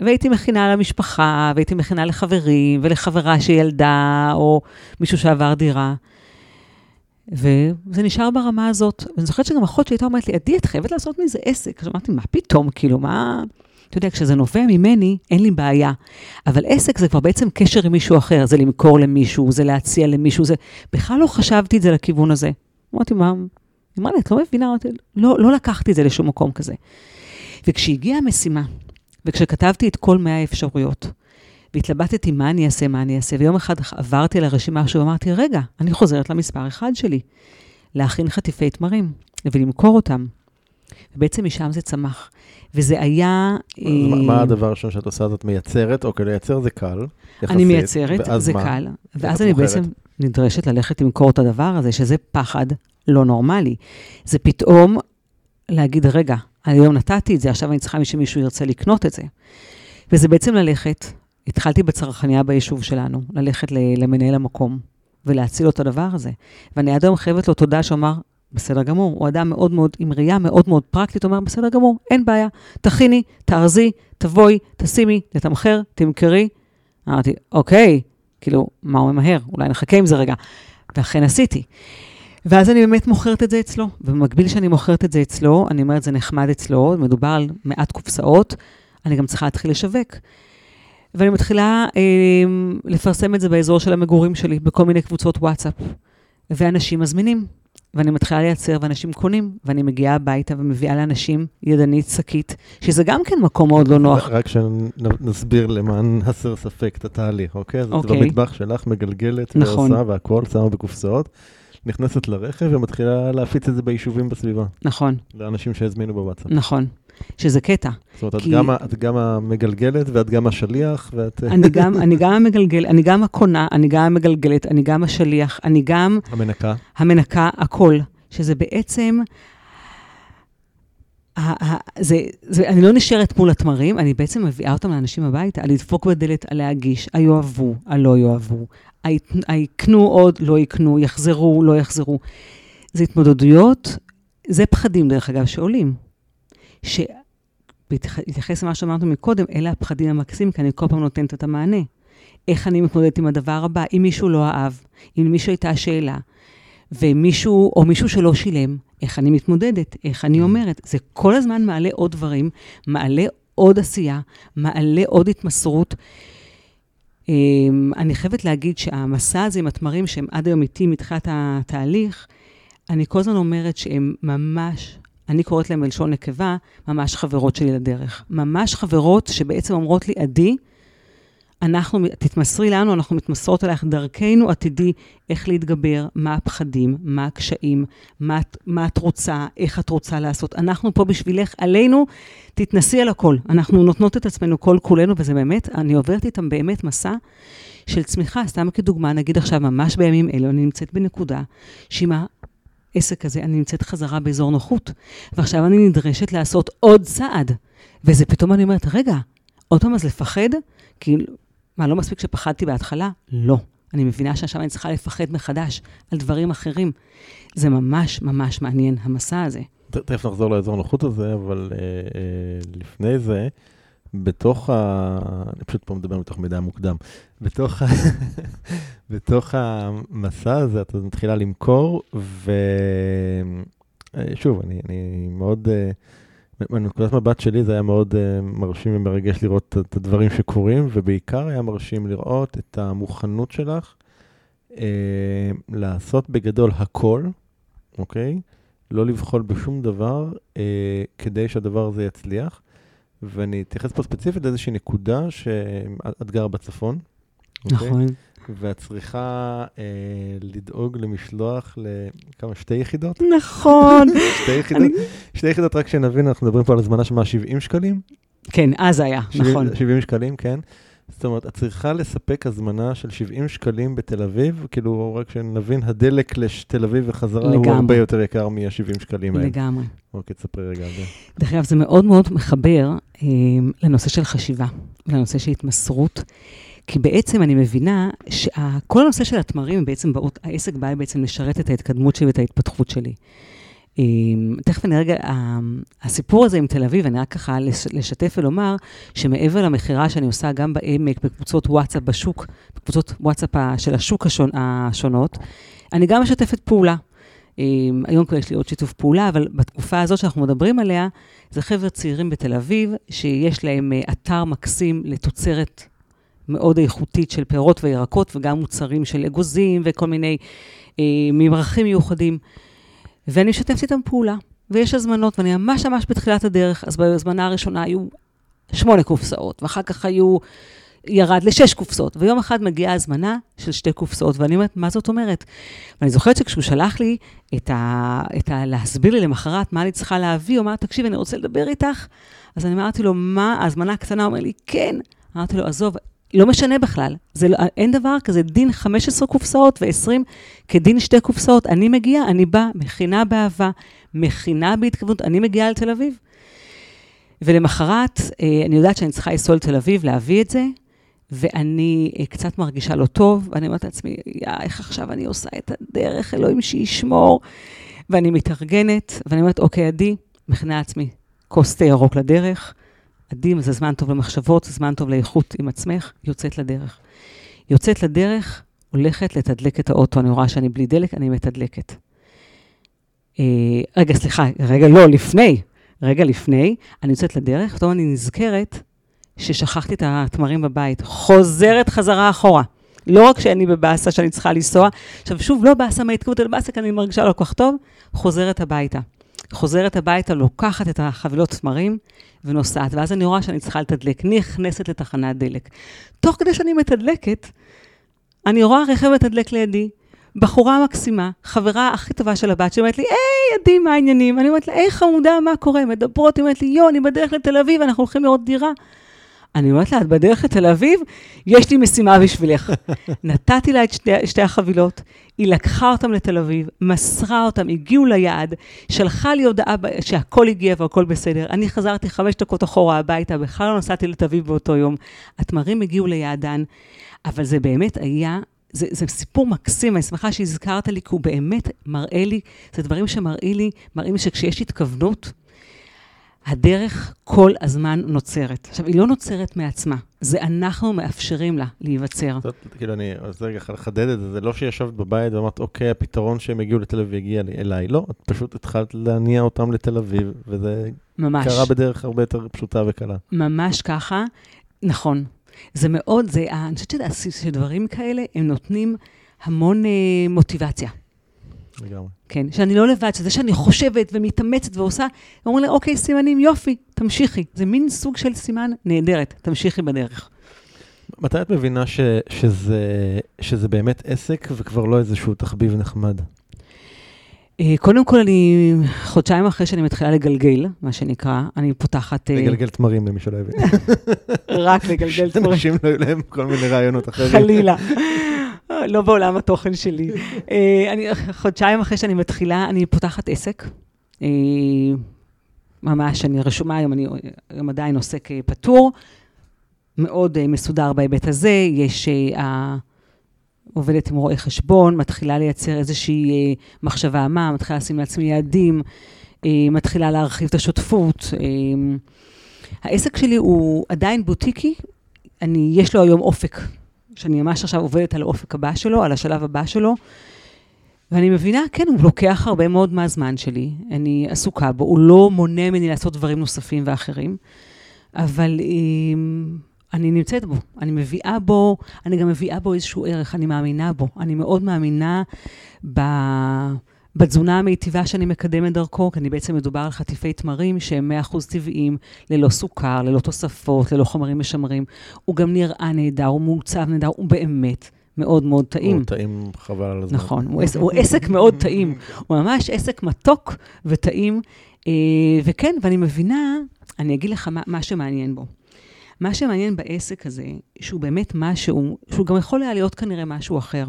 והייתי מכינה למשפחה, והייתי מכינה לחברים, ולחברה שילדה, או מישהו שעבר דירה. וזה נשאר ברמה הזאת. ואני זוכרת שגם אחות שהייתה אומרת לי, עדי, את חייבת לעשות מזה עסק. אז אמרתי, מה פתאום, כאילו, מה... אתה יודע, כשזה נובע ממני, אין לי בעיה. אבל עסק זה כבר בעצם קשר עם מישהו אחר, זה למכור למישהו, זה להציע למישהו, זה... בכלל לא חשבתי את זה לכיוון הזה. אמרתי, מה? היא אמרה לי, את לא מבינה? לא, לא לקחתי את זה לשום מקום כזה. וכשהגיעה המשימה, וכשכתבתי את כל 100 האפשרויות, והתלבטתי מה אני אעשה, מה אני אעשה, ויום אחד עברתי על הרשימה שלו ואמרתי, רגע, אני חוזרת למספר אחד שלי, להכין חטיפי תמרים ולמכור אותם. ובעצם משם זה צמח. וזה היה... מה, אה, מה הדבר הראשון שאת עושה? את מייצרת? אוקיי, לייצר זה קל, יחסית. אני מייצרת, זה מה? קל. ואז אני בעצם נדרשת ללכת למכור את הדבר הזה, שזה פחד לא נורמלי. זה פתאום להגיד, רגע, היום נתתי את זה, עכשיו אני צריכה שמישהו ירצה לקנות את זה. וזה בעצם ללכת, התחלתי בצרכניה ביישוב שלנו, ללכת למנהל המקום ולהציל לו את הדבר הזה. ואני עד היום חייבת לו תודה שאומר, בסדר גמור, הוא אדם מאוד מאוד, עם ראייה מאוד מאוד פרקטית, אומר, בסדר גמור, אין בעיה, תכיני, תארזי, תבואי, תשימי, לתמחר, תמכרי. אמרתי, אוקיי, כאילו, מה הוא ממהר? אולי נחכה עם זה רגע. ואכן עשיתי. ואז אני באמת מוכרת את זה אצלו. ובמקביל שאני מוכרת את זה אצלו, אני אומרת, זה נחמד אצלו, מדובר על מעט קופסאות, אני גם צריכה להתחיל לשווק. ואני מתחילה אה, לפרסם את זה באזור של המגורים שלי, בכל מיני קבוצות וואטסאפ. ואנשים מזמינים, ואני מתחילה לייצר, ואנשים קונים, ואני מגיעה הביתה ומביאה לאנשים ידנית שקית, שזה גם כן מקום מאוד לא נוח. רק שנסביר למען הסר ספק את התהליך, אוקיי? אז אוקיי. את במטבח שלך מגלגלת, נכון. ועושה והכול, שמה בקופסאות. נכנסת לרכב ומתחילה להפיץ את זה ביישובים בסביבה. נכון. לאנשים שהזמינו בוואטסאפ. נכון. שזה קטע. זאת אומרת, כי... את, גם, את גם המגלגלת ואת גם השליח, ואת... אני גם, אני גם המגלגל, אני גם הקונה, אני גם המגלגלת, אני גם השליח, אני גם... המנקה. המנקה, הכל. שזה בעצם... זה, זה, אני לא נשארת מול התמרים, אני בעצם מביאה אותם לאנשים הביתה, על לדפוק בדלת, על להגיש, היאהבו, הלא יאהבו, היקנו עוד, לא יקנו, יחזרו, לא יחזרו. זה התמודדויות, זה פחדים, דרך אגב, שעולים. שבהתייחס למה שאמרנו מקודם, אלה הפחדים המקסימים, כי אני כל פעם נותנת את המענה. איך אני מתמודדת עם הדבר הבא? אם מישהו לא אהב, אם למישהו הייתה שאלה, ומישהו, או מישהו שלא שילם, איך אני מתמודדת, איך אני אומרת. זה כל הזמן מעלה עוד דברים, מעלה עוד עשייה, מעלה עוד התמסרות. אמ, אני חייבת להגיד שהמסע הזה עם התמרים, שהם עד היום איתי מתחילת התהליך, אני כל הזמן אומרת שהם ממש, אני קוראת להם בלשון נקבה, ממש חברות שלי לדרך. ממש חברות שבעצם אומרות לי, עדי, אנחנו, תתמסרי לנו, אנחנו מתמסרות אלייך דרכנו, את תדעי איך להתגבר, מה הפחדים, מה הקשיים, מה, מה את רוצה, איך את רוצה לעשות. אנחנו פה בשבילך, עלינו, תתנסי על הכל. אנחנו נותנות את עצמנו כל כולנו, וזה באמת, אני עוברת איתם באמת מסע של צמיחה. סתם כדוגמה, נגיד עכשיו, ממש בימים אלו, אני נמצאת בנקודה שעם העסק הזה, אני נמצאת חזרה באזור נוחות, ועכשיו אני נדרשת לעשות עוד צעד. וזה פתאום אני אומרת, רגע, עוד פעם אז לפחד? כאילו, מה, לא מספיק שפחדתי בהתחלה? לא. אני מבינה שעכשיו אני צריכה לפחד מחדש על דברים אחרים. זה ממש ממש מעניין, המסע הזה. תכף נחזור לאזור הנוחות הזה, אבל אה, אה, לפני זה, בתוך ה... אני פשוט פה מדבר מתוך מידע מוקדם. בתוך, ה... בתוך המסע הזה, את מתחילה למכור, ושוב, אה, אני, אני מאוד... אה, מנקודת מבט שלי זה היה מאוד uh, מרשים ומרגש לראות את הדברים שקורים, ובעיקר היה מרשים לראות את המוכנות שלך uh, לעשות בגדול הכל, אוקיי? לא לבחול בשום דבר uh, כדי שהדבר הזה יצליח. ואני אתייחס פה ספציפית לאיזושהי נקודה שאת גרה בצפון. אוקיי? נכון. ואת צריכה אה, לדאוג למשלוח לכמה, שתי יחידות? נכון. שתי יחידות? אני- שתי יחידות, רק שנבין, אנחנו מדברים פה על הזמנה של 170 שקלים? כן, אז היה, 70 נכון. 70 שקלים, כן. זאת אומרת, את צריכה לספק הזמנה של 70 שקלים בתל אביב, כאילו, רק שנבין, הדלק לתל אביב וחזרה הוא לגמרי. הרבה יותר יקר מה-70 שקלים האלה. לגמרי. אוקיי, תספרי רגע על זה. דרך אגב, זה מאוד מאוד מחבר אה, לנושא של חשיבה, לנושא של התמסרות, כי בעצם אני מבינה שכל הנושא של התמרים, בעצם באות, העסק בא בעצם לשרת את ההתקדמות שלי ואת ההתפתחות שלי. אה, תכף אני רגע, הסיפור הזה עם תל אביב, אני רק ככה לש- לשתף ולומר, שמעבר למכירה שאני עושה גם בעמק, בקבוצות וואטסאפ בשוק, בקבוצות וואטסאפ של השוק השון, השונות, אני גם משתפת פעולה. אה, היום כבר יש לי עוד שיתוף פעולה, אבל בתקופה הזאת שאנחנו מדברים עליה, זה חבר'ה צעירים בתל אביב, שיש להם אה, אתר מקסים לתוצרת מאוד איכותית של פירות וירקות, וגם מוצרים של אגוזים וכל מיני אה, ממרחים מיוחדים. ואני משתפת איתם פעולה, ויש הזמנות, ואני ממש ממש בתחילת הדרך, אז בהזמנה הראשונה היו שמונה קופסאות, ואחר כך היו, ירד לשש קופסאות, ויום אחד מגיעה הזמנה של שתי קופסאות, ואני אומרת, מה זאת אומרת? ואני זוכרת שכשהוא שלח לי את ה... את ה להסביר לי למחרת מה אני צריכה להביא, הוא אמר, תקשיב, אני רוצה לדבר איתך. אז אני אמרתי לו, מה, ההזמנה הקטנה? הוא אומר לי, כן. אמרתי לו, עזוב, לא משנה בכלל. זה, לא- אין דבר כזה, דין 15 קופסאות ו-20 כדין שתי קופסאות. אני מגיעה, אני באה, מכינה באהבה, מכינה בהתכוונות, אני מגיעה לתל אביב. ולמחרת, אה, אני יודעת שאני צריכה לנסוע לתל אביב, להביא את זה, ואני אה, קצת מרגישה לא טוב, ואני אומרת לעצמי, יא, איך עכשיו אני עושה את הדרך, אלוהים שישמור. ואני מתארגנת, ואני אומרת, אוקיי, עדי, מכינה לעצמי כוס תה ירוק לדרך. עדי, זה זמן טוב למחשבות, זה זמן טוב לאיכות עם עצמך, יוצאת לדרך. יוצאת לדרך, הולכת לתדלק את האוטו, אני רואה שאני בלי דלק, אני מתדלקת. אה, רגע, סליחה, רגע, לא, לפני, רגע לפני, אני יוצאת לדרך, פתאום אני נזכרת ששכחתי את התמרים בבית, חוזרת חזרה אחורה. לא רק שאני בבאסה שאני צריכה לנסוע, עכשיו שוב, לא באסה מההתכוות, אלא באסה כי אני מרגישה לא כל כך טוב, חוזרת הביתה. חוזרת הביתה, לוקחת את החבילות תמרים ונוסעת, ואז אני רואה שאני צריכה לתדלק, נכנסת לתחנת דלק. תוך כדי שאני מתדלקת, אני רואה רכב מתדלק לידי, בחורה מקסימה, חברה הכי טובה של הבת, שאומרת לי, היי, עדי, מה העניינים? אני אומרת לה, היי, חמודה, מה קורה? מדברות, היא אומרת לי, יו, אני בדרך לתל אביב, אנחנו הולכים לראות דירה. אני אומרת לה, את בדרך לתל אביב? יש לי משימה בשבילך. נתתי לה את שתי, שתי החבילות, היא לקחה אותם לתל אביב, מסרה אותם, הגיעו ליעד, שלחה לי הודעה שהכל הגיע והכל בסדר. אני חזרתי חמש דקות אחורה הביתה, בכלל לא נסעתי לתל אביב באותו יום. התמרים הגיעו ליעדן, אבל זה באמת היה, זה, זה סיפור מקסים, אני שמחה שהזכרת לי, כי הוא באמת מראה לי, זה דברים שמראים לי, מראים לי שכשיש התכוונות, הדרך כל הזמן נוצרת. עכשיו, היא לא נוצרת מעצמה, זה אנחנו מאפשרים לה להיווצר. זאת, כאילו, אני רוצה רגע לחדד את זה, זה לא שישבת בבית ואמרת, אוקיי, הפתרון שהם הגיעו לתל אביב יגיע לי- אליי. לא, את פשוט התחלת להניע אותם לתל אביב, וזה ממש. קרה בדרך הרבה יותר פשוטה וקלה. ממש ככה, נכון. זה מאוד, זה, אני חושבת שדברים כאלה, הם נותנים המון אה, מוטיבציה. לגמרי. כן, שאני לא לבד, שזה שאני חושבת ומתאמצת ועושה, אומרים לי, אוקיי, סימנים, יופי, תמשיכי. זה מין סוג של סימן נהדרת, תמשיכי בדרך. מתי את מבינה ש, שזה, שזה באמת עסק וכבר לא איזשהו תחביב נחמד? אה, קודם כל, אני, חודשיים אחרי שאני מתחילה לגלגל, מה שנקרא, אני פותחת... אה, לגלגל תמרים למי שלא הבין. רק לגלגל תמרים. אנשים לא היו להם כל מיני רעיונות אחרים. חלילה. לא בעולם התוכן שלי. אה, אני, חודשיים אחרי שאני מתחילה, אני פותחת עסק. אה, ממש, אני רשומה היום, אני היום עדיין עוסק אה, פטור, מאוד מסודר בהיבט הזה. יש, עובדת עם רואי חשבון, מתחילה לייצר איזושהי מחשבה מה, מתחילה לשים לעצמי יעדים, מתחילה להרחיב את השותפות. העסק שלי הוא עדיין בוטיקי, אני, יש לו היום אופק, שאני ממש עכשיו עובדת על האופק הבא שלו, על השלב הבא שלו, ואני מבינה, כן, הוא לוקח הרבה מאוד מהזמן שלי, אני עסוקה בו, הוא לא מונע ממני לעשות דברים נוספים ואחרים, אבל אה, אני נמצאת בו, אני מביאה בו, אני גם מביאה בו איזשהו ערך, אני מאמינה בו, אני מאוד מאמינה ב... בתזונה המיטיבה שאני מקדמת דרכו, כי אני בעצם מדובר על חטיפי תמרים שהם 100% טבעיים, ללא סוכר, ללא תוספות, ללא חומרים משמרים. הוא גם נראה נהדר, הוא מעוצב נהדר, הוא באמת מאוד מאוד טעים. הוא טעים חבל על הזמן. נכון, הוא, עס, הוא עסק מאוד טעים. הוא ממש עסק מתוק וטעים. אה, וכן, ואני מבינה, אני אגיד לך מה, מה שמעניין בו. מה שמעניין בעסק הזה, שהוא באמת משהו, שהוא גם יכול היה להיות כנראה משהו אחר.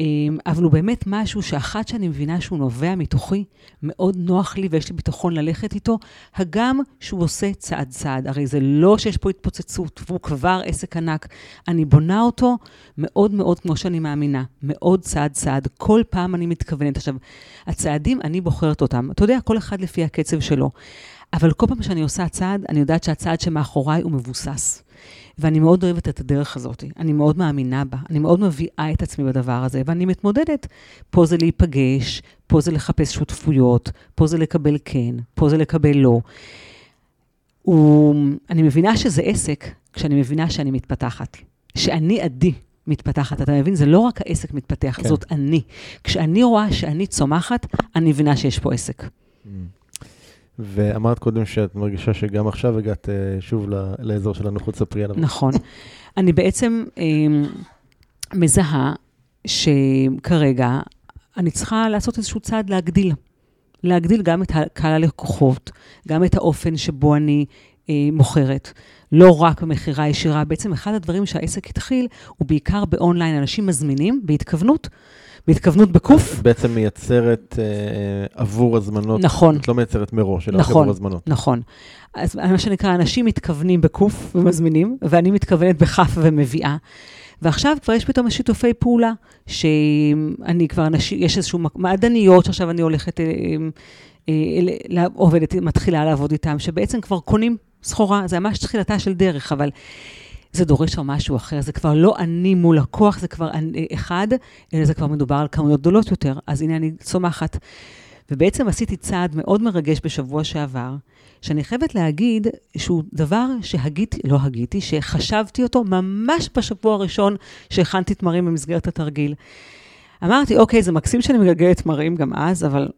אמ, אבל הוא באמת משהו שאחת שאני מבינה שהוא נובע מתוכי, מאוד נוח לי ויש לי ביטחון ללכת איתו, הגם שהוא עושה צעד צעד. הרי זה לא שיש פה התפוצצות, והוא כבר עסק ענק. אני בונה אותו מאוד מאוד כמו שאני מאמינה, מאוד צעד צעד. כל פעם אני מתכוונת. עכשיו, הצעדים, אני בוחרת אותם. אתה יודע, כל אחד לפי הקצב שלו. אבל כל פעם שאני עושה צעד, אני יודעת שהצעד שמאחוריי הוא מבוסס. ואני מאוד אוהבת את הדרך הזאת, אני מאוד מאמינה בה, אני מאוד מביאה את עצמי בדבר הזה, ואני מתמודדת. פה זה להיפגש, פה זה לחפש שותפויות, פה זה לקבל כן, פה זה לקבל לא. הוא, אני מבינה שזה עסק כשאני מבינה שאני מתפתחת. שאני עדי מתפתחת, אתה מבין? זה לא רק העסק מתפתח, כן. זאת אני. כשאני רואה שאני צומחת, אני מבינה שיש פה עסק. Mm. ואמרת קודם שאת מרגישה שגם עכשיו הגעת uh, שוב לאזור של הנוחות, ספרי עליו. נכון. אני בעצם um, מזהה שכרגע אני צריכה לעשות איזשהו צעד להגדיל. להגדיל גם את קהל הלקוחות, גם את האופן שבו אני uh, מוכרת. לא רק במכירה ישירה, בעצם אחד הדברים שהעסק התחיל הוא בעיקר באונליין, אנשים מזמינים בהתכוונות. בהתכוונות בקוף. בעצם מייצרת אה, עבור הזמנות. נכון. את לא מייצרת מראש, אלא נכון, עבור הזמנות. נכון. אז מה שנקרא, אנשים מתכוונים בקוף ומזמינים, ואני מתכוונת בכף ומביאה. ועכשיו כבר יש פתאום שיתופי פעולה, שאני כבר, אנשים, יש איזשהו מעדניות שעכשיו אני הולכת, אה, אה, עובדת, מתחילה לעבוד איתם, שבעצם כבר קונים סחורה, זה ממש תחילתה של דרך, אבל זה דורש שם משהו אחר, זה כבר לא אני מול לקוח, זה כבר אני, אחד, אלא זה כבר מדובר על כמויות גדולות יותר, אז הנה אני צומחת. ובעצם עשיתי צעד מאוד מרגש בשבוע שעבר, שאני חייבת להגיד שהוא דבר שהגיתי, לא הגיתי, שחשבתי אותו ממש בשבוע הראשון שהכנתי תמרים במסגרת התרגיל. אמרתי, אוקיי, זה מקסים שאני מגלגלת תמרים גם אז, אבל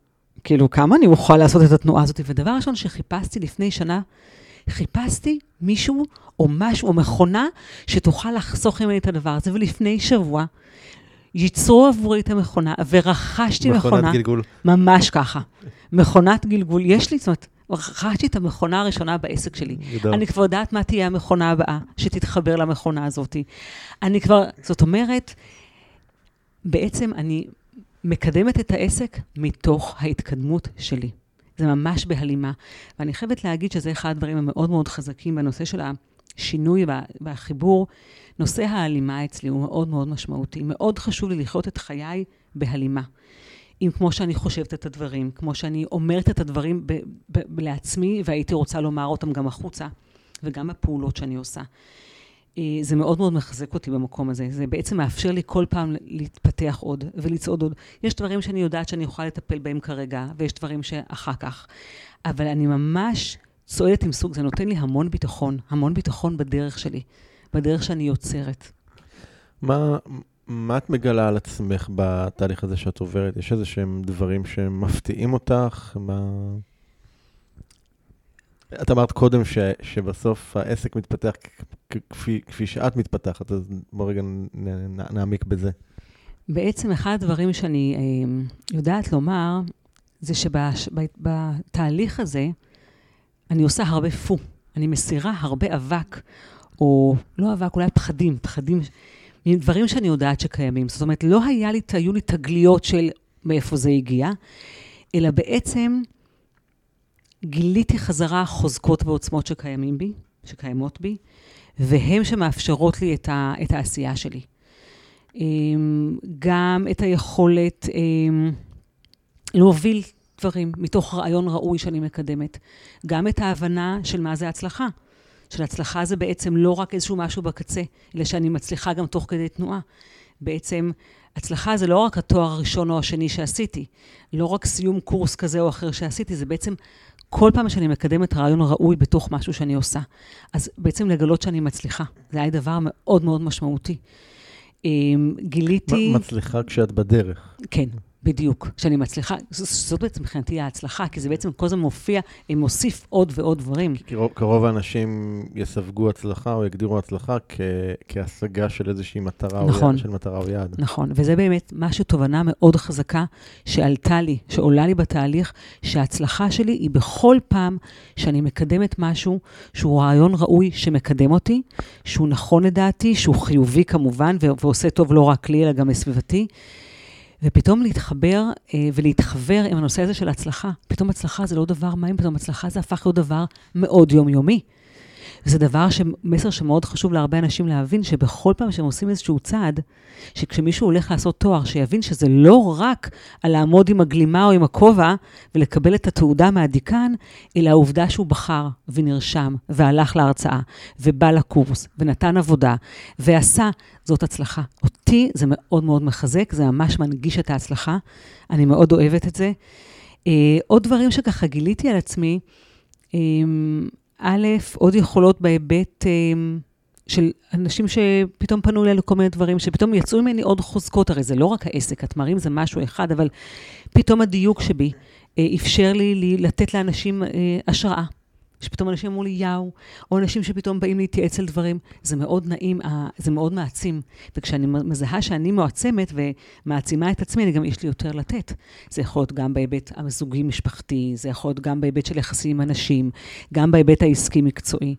כאילו, כמה אני אוכל לעשות את התנועה הזאת? ודבר ראשון שחיפשתי לפני שנה, חיפשתי מישהו או משהו, או מכונה, שתוכל לחסוך ממני את הדבר הזה. ולפני שבוע, ייצרו עבורי את המכונה, ורכשתי מכונה. מכונת גלגול. ממש ככה. מכונת גלגול. יש לי, זאת אומרת, רכשתי את המכונה הראשונה בעסק שלי. גדול. אני כבר יודעת מה תהיה המכונה הבאה שתתחבר למכונה הזאת. אני כבר, זאת אומרת, בעצם אני מקדמת את העסק מתוך ההתקדמות שלי. זה ממש בהלימה. ואני חייבת להגיד שזה אחד הדברים המאוד מאוד חזקים בנושא של השינוי והחיבור. נושא ההלימה אצלי הוא מאוד מאוד משמעותי. מאוד חשוב לי לחיות את חיי בהלימה. אם כמו שאני חושבת את הדברים, כמו שאני אומרת את הדברים ב- ב- לעצמי, והייתי רוצה לומר אותם גם החוצה, וגם הפעולות שאני עושה. אה, זה מאוד מאוד מחזק אותי במקום הזה. זה בעצם מאפשר לי כל פעם להתפתח עוד ולצעוד עוד. יש דברים שאני יודעת שאני יכולה לטפל בהם כרגע, ויש דברים שאחר כך. אבל אני ממש צועדת עם סוג, זה נותן לי המון ביטחון, המון ביטחון בדרך שלי, בדרך שאני יוצרת. מה, מה את מגלה על עצמך בתהליך הזה שאת עוברת? יש איזה שהם דברים שמפתיעים אותך? מה... את אמרת קודם ש, שבסוף העסק מתפתח כפי, כפי שאת מתפתחת, אז בוא רגע נעמיק בזה. בעצם אחד הדברים שאני אה, יודעת לומר, זה שבתהליך הזה אני עושה הרבה פו. אני מסירה הרבה אבק, או לא אבק, אולי פחדים, פחדים, דברים שאני יודעת שקיימים. זאת אומרת, לא היה לי, היו לי תגליות של מאיפה זה הגיע, אלא בעצם גיליתי חזרה חוזקות ועוצמות שקיימים בי, שקיימות בי, והן שמאפשרות לי את, ה, את העשייה שלי. אמ, גם את היכולת אמ, להוביל דברים מתוך רעיון ראוי שאני מקדמת. גם את ההבנה של מה זה הצלחה. של הצלחה זה בעצם לא רק איזשהו משהו בקצה, אלא שאני מצליחה גם תוך כדי תנועה. בעצם הצלחה זה לא רק התואר הראשון או השני שעשיתי, לא רק סיום קורס כזה או אחר שעשיתי, זה בעצם כל פעם שאני מקדמת רעיון ראוי בתוך משהו שאני עושה. אז בעצם לגלות שאני מצליחה. זה היה דבר מאוד מאוד משמעותי. אמ, גיליתי... מצליחה כשאת בדרך. כן, בדיוק. כשאני מצליחה, זאת בעצם מבחינתי ההצלחה, כי זה בעצם כל הזמן מופיע, מוסיף עוד ועוד דברים. כי רוב האנשים יסווגו הצלחה או יגדירו הצלחה כ- כהשגה של איזושהי מטרה נכון, או יעד, של מטרה או יעד. נכון, וזה באמת משהו, תובנה מאוד חזקה שעלתה לי, שעולה לי בתהליך, שההצלחה שלי היא בכל פעם שאני מקדמת משהו שהוא רעיון ראוי שמקדם אותי, שהוא נכון לדעתי, שהוא חיובי כמובן, ועושה טוב לא רק לי, אלא גם לסביבתי. ופתאום להתחבר אה, ולהתחבר עם הנושא הזה של הצלחה. פתאום הצלחה זה לא דבר מים, פתאום הצלחה זה הפך להיות דבר מאוד יומיומי. וזה דבר, ש... מסר שמאוד חשוב להרבה אנשים להבין, שבכל פעם שהם עושים איזשהו צעד, שכשמישהו הולך לעשות תואר, שיבין שזה לא רק על לעמוד עם הגלימה או עם הכובע ולקבל את התעודה מהדיקן, אלא העובדה שהוא בחר ונרשם והלך להרצאה ובא לקורס ונתן עבודה ועשה, זאת הצלחה. אותי זה מאוד מאוד מחזק, זה ממש מנגיש את ההצלחה. אני מאוד אוהבת את זה. Uh, עוד דברים שככה גיליתי על עצמי, um, א', עוד יכולות בהיבט אה, של אנשים שפתאום פנו אליי לכל מיני דברים, שפתאום יצאו ממני עוד חוזקות, הרי זה לא רק העסק, התמרים זה משהו אחד, אבל פתאום הדיוק שבי אה, אפשר לי לתת לאנשים אה, השראה. שפתאום אנשים אמרו לי יאו, או אנשים שפתאום באים להתייעץ על דברים. זה מאוד נעים, זה מאוד מעצים. וכשאני מזהה שאני מועצמת ומעצימה את עצמי, אני גם, יש לי יותר לתת. זה יכול להיות גם בהיבט הזוגי-משפחתי, זה יכול להיות גם בהיבט של יחסים עם אנשים, גם בהיבט העסקי-מקצועי.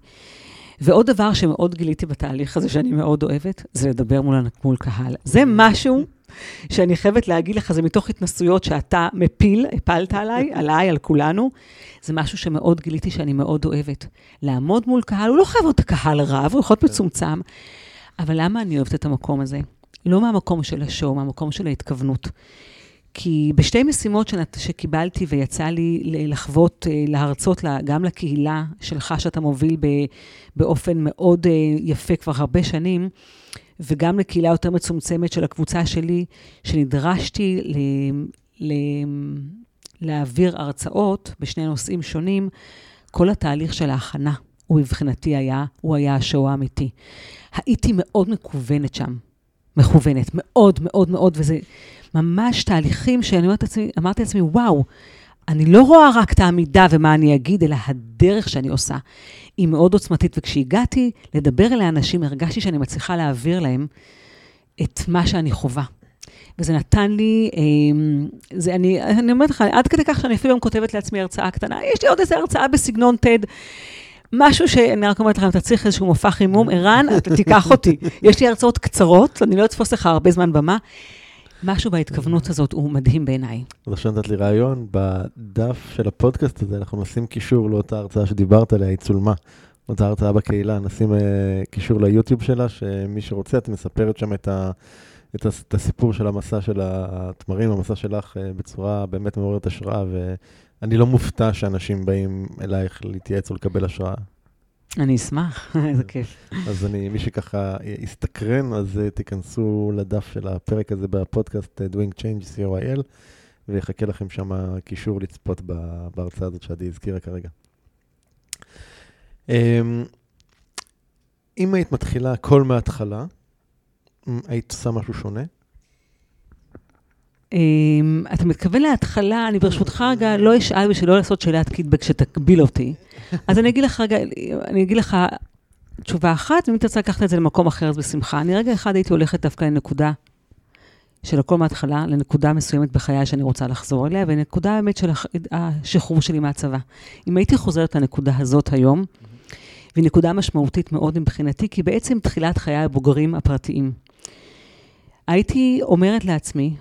ועוד דבר שמאוד גיליתי בתהליך הזה, שאני מאוד אוהבת, זה לדבר מול, מול קהל. זה משהו שאני חייבת להגיד לך, זה מתוך התנסויות שאתה מפיל, הפלת עליי, עליי, על כולנו. זה משהו שמאוד גיליתי שאני מאוד אוהבת. לעמוד מול קהל, הוא לא חייב להיות קהל רב, הוא יכול להיות כן. מצומצם. אבל למה אני אוהבת את המקום הזה? לא מהמקום של השואו, מהמקום של ההתכוונות. כי בשתי משימות שקיבלתי ויצא לי לחוות, אה, להרצות גם לקהילה שלך, שאתה מוביל באופן מאוד אה, יפה כבר הרבה שנים, וגם לקהילה יותר מצומצמת של הקבוצה שלי, שנדרשתי ל, ל, להעביר הרצאות בשני נושאים שונים, כל התהליך של ההכנה, הוא מבחינתי היה, הוא היה השואו האמיתי. הייתי מאוד מקוונת שם, מכוונת, מאוד מאוד מאוד, וזה ממש תהליכים שאני אומרת לעצמי, אמרתי לעצמי, וואו, אני לא רואה רק את העמידה ומה אני אגיד, אלא הדרך שאני עושה. היא מאוד עוצמתית, וכשהגעתי לדבר אל האנשים, הרגשתי שאני מצליחה להעביר להם את מה שאני חווה. וזה נתן לי, אמ, זה, אני, אני אומרת לך, עד כדי כך שאני אפילו כותבת לעצמי הרצאה קטנה, יש לי עוד איזו הרצאה בסגנון TED. משהו שאני רק אומרת לך, אם אתה צריך איזשהו מופע חימום, ערן, אתה תיקח אותי. יש לי הרצאות קצרות, אני לא אתפוס לך הרבה זמן במה. משהו בהתכוונות הזאת הוא מדהים בעיניי. עכשיו נתת לי רעיון, בדף של הפודקאסט הזה אנחנו נשים קישור לאותה הרצאה שדיברת עליה, היא צולמה. אותה הרצאה בקהילה, נשים uh, קישור ליוטיוב שלה, שמי שרוצה, את מספרת שם את, ה, את, ה, את הסיפור של המסע של התמרים, המסע שלך, uh, בצורה באמת מעוררת השראה, ואני לא מופתע שאנשים באים אלייך להתייעץ או לקבל השראה. אני אשמח, איזה כיף. אז אני, מי שככה יסתקרן, אז uh, תיכנסו לדף של הפרק הזה בפודקאסט uh, Doing Change co.il, ויחכה לכם שם קישור לצפות בהרצאה הזאת שעדי הזכירה כרגע. Um, אם היית מתחילה הכל מההתחלה, היית עושה משהו שונה? Um, אתה מתכוון להתחלה, אני ברשותך רגע לא אשאל בשביל לא לעשות שאלת קידבק שתקביל אותי. אז אני אגיד לך רגע, אני אגיד לך תשובה אחת, ואם תרצה לקחת את זה למקום אחר, אז בשמחה. אני רגע אחד הייתי הולכת דווקא לנקודה של הכל מההתחלה, לנקודה מסוימת בחיי שאני רוצה לחזור אליה, ונקודה באמת של השחרור שלי מהצבא. אם הייתי חוזרת לנקודה הזאת היום, והיא נקודה משמעותית מאוד מבחינתי, כי בעצם תחילת חיי הבוגרים הפרטיים. הייתי אומרת לעצמי,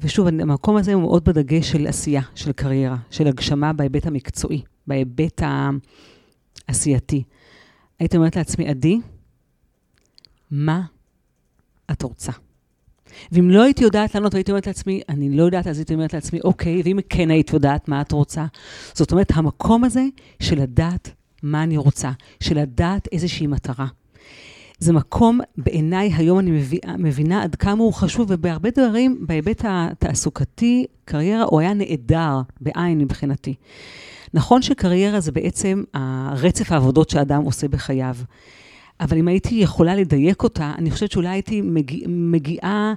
ושוב, המקום הזה הוא מאוד בדגש של עשייה, של קריירה, של הגשמה בהיבט המקצועי, בהיבט העשייתי. הייתי אומרת לעצמי, עדי, מה את רוצה? ואם לא הייתי יודעת לענות, הייתי אומרת לעצמי, אני לא יודעת, אז הייתי אומרת לעצמי, אוקיי, ואם כן היית יודעת מה את רוצה? זאת אומרת, המקום הזה של לדעת מה אני רוצה, של לדעת איזושהי מטרה. זה מקום, בעיניי, היום אני מבינה, מבינה עד כמה הוא חשוב, ובהרבה דברים, בהיבט התעסוקתי, קריירה, הוא היה נהדר, בעין מבחינתי. נכון שקריירה זה בעצם הרצף העבודות שאדם עושה בחייו. אבל אם הייתי יכולה לדייק אותה, אני חושבת שאולי הייתי מגיע, מגיעה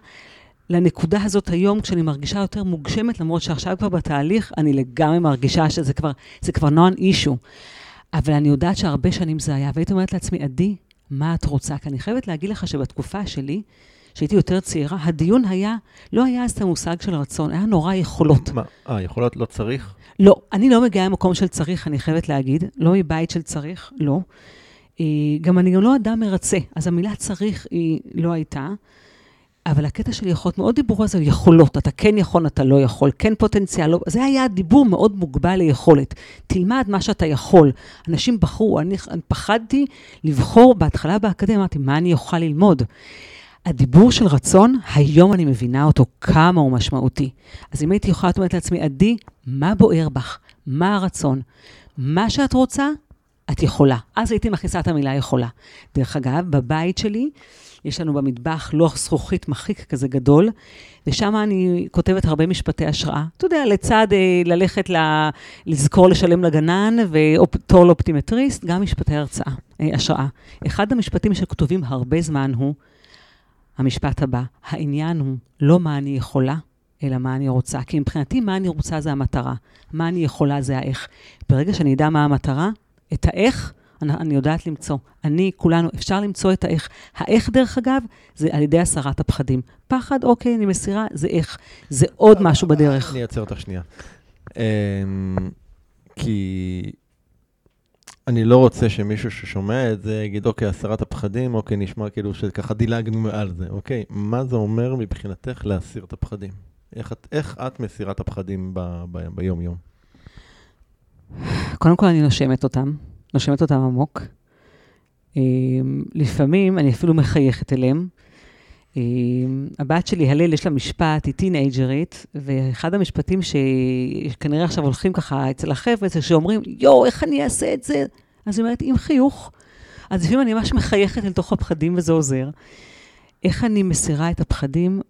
לנקודה הזאת היום, כשאני מרגישה יותר מוגשמת, למרות שעכשיו כבר בתהליך, אני לגמרי מרגישה שזה כבר, כבר non issue. אבל אני יודעת שהרבה שנים זה היה, והייתי אומרת לעצמי, עדי, מה את רוצה? כי אני חייבת להגיד לך שבתקופה שלי, כשהייתי יותר צעירה, הדיון היה, לא היה אז את המושג של רצון, היה נורא יכולות. מה, אה, יכולות לא צריך? לא, אני לא מגיעה ממקום של צריך, אני חייבת להגיד, לא מבית של צריך, לא. אה, גם אני גם לא אדם מרצה, אז המילה צריך היא לא הייתה. אבל הקטע של יכולות, מאוד דיברו על זה, יכולות, אתה כן יכול, אתה לא יכול, כן פוטנציאל, לא, זה היה דיבור מאוד מוגבל ליכולת. תלמד מה שאתה יכול. אנשים בחרו, אני, אני פחדתי לבחור, בהתחלה באקדמיה אמרתי, מה אני אוכל ללמוד? הדיבור של רצון, היום אני מבינה אותו, כמה הוא משמעותי. אז אם הייתי יכולה, אומרת לעצמי, עדי, מה בוער בך? מה הרצון? מה שאת רוצה, את יכולה. אז הייתי מכניסה את המילה יכולה. דרך אגב, בבית שלי, יש לנו במטבח לוח זכוכית מחיק כזה גדול, ושם אני כותבת הרבה משפטי השראה. אתה יודע, לצד אה, ללכת ל, לזכור לשלם לגנן ותור לאופטימטריסט, גם משפטי הרצאה, אה, השראה. אחד המשפטים שכתובים הרבה זמן הוא, המשפט הבא, העניין הוא לא מה אני יכולה, אלא מה אני רוצה. כי מבחינתי, מה אני רוצה זה המטרה. מה אני יכולה זה האיך. ברגע שאני אדע מה המטרה, את האיך, אני, אני יודעת למצוא. אני, כולנו, אפשר למצוא את האיך. האיך, דרך אגב, זה על ידי הסרת הפחדים. פחד, אוקיי, אני מסירה, זה איך. זה עוד משהו בדרך. אני אעצר אותך שנייה. אמ, כי אני לא רוצה שמישהו ששומע את זה יגיד, אוקיי, הסרת הפחדים, אוקיי, נשמע כאילו שככה דילגנו מעל זה, אוקיי? מה זה אומר מבחינתך להסיר את הפחדים? איך את, איך את מסירה את הפחדים ב, ב, ביום-יום? קודם כל, אני נושמת אותם. נושמת אותם עמוק. אמ, לפעמים אני אפילו מחייכת אליהם. אמ, הבת שלי, הלל, יש לה משפט, היא טינג'רית, ואחד המשפטים שכנראה עכשיו הולכים ככה אצל החבר'ה, זה שאומרים, יואו, איך אני אעשה את זה? אז היא אומרת, עם חיוך. אז לפעמים אני ממש מחייכת אל תוך הפחדים וזה עוזר. איך אני מסירה את הפחדים?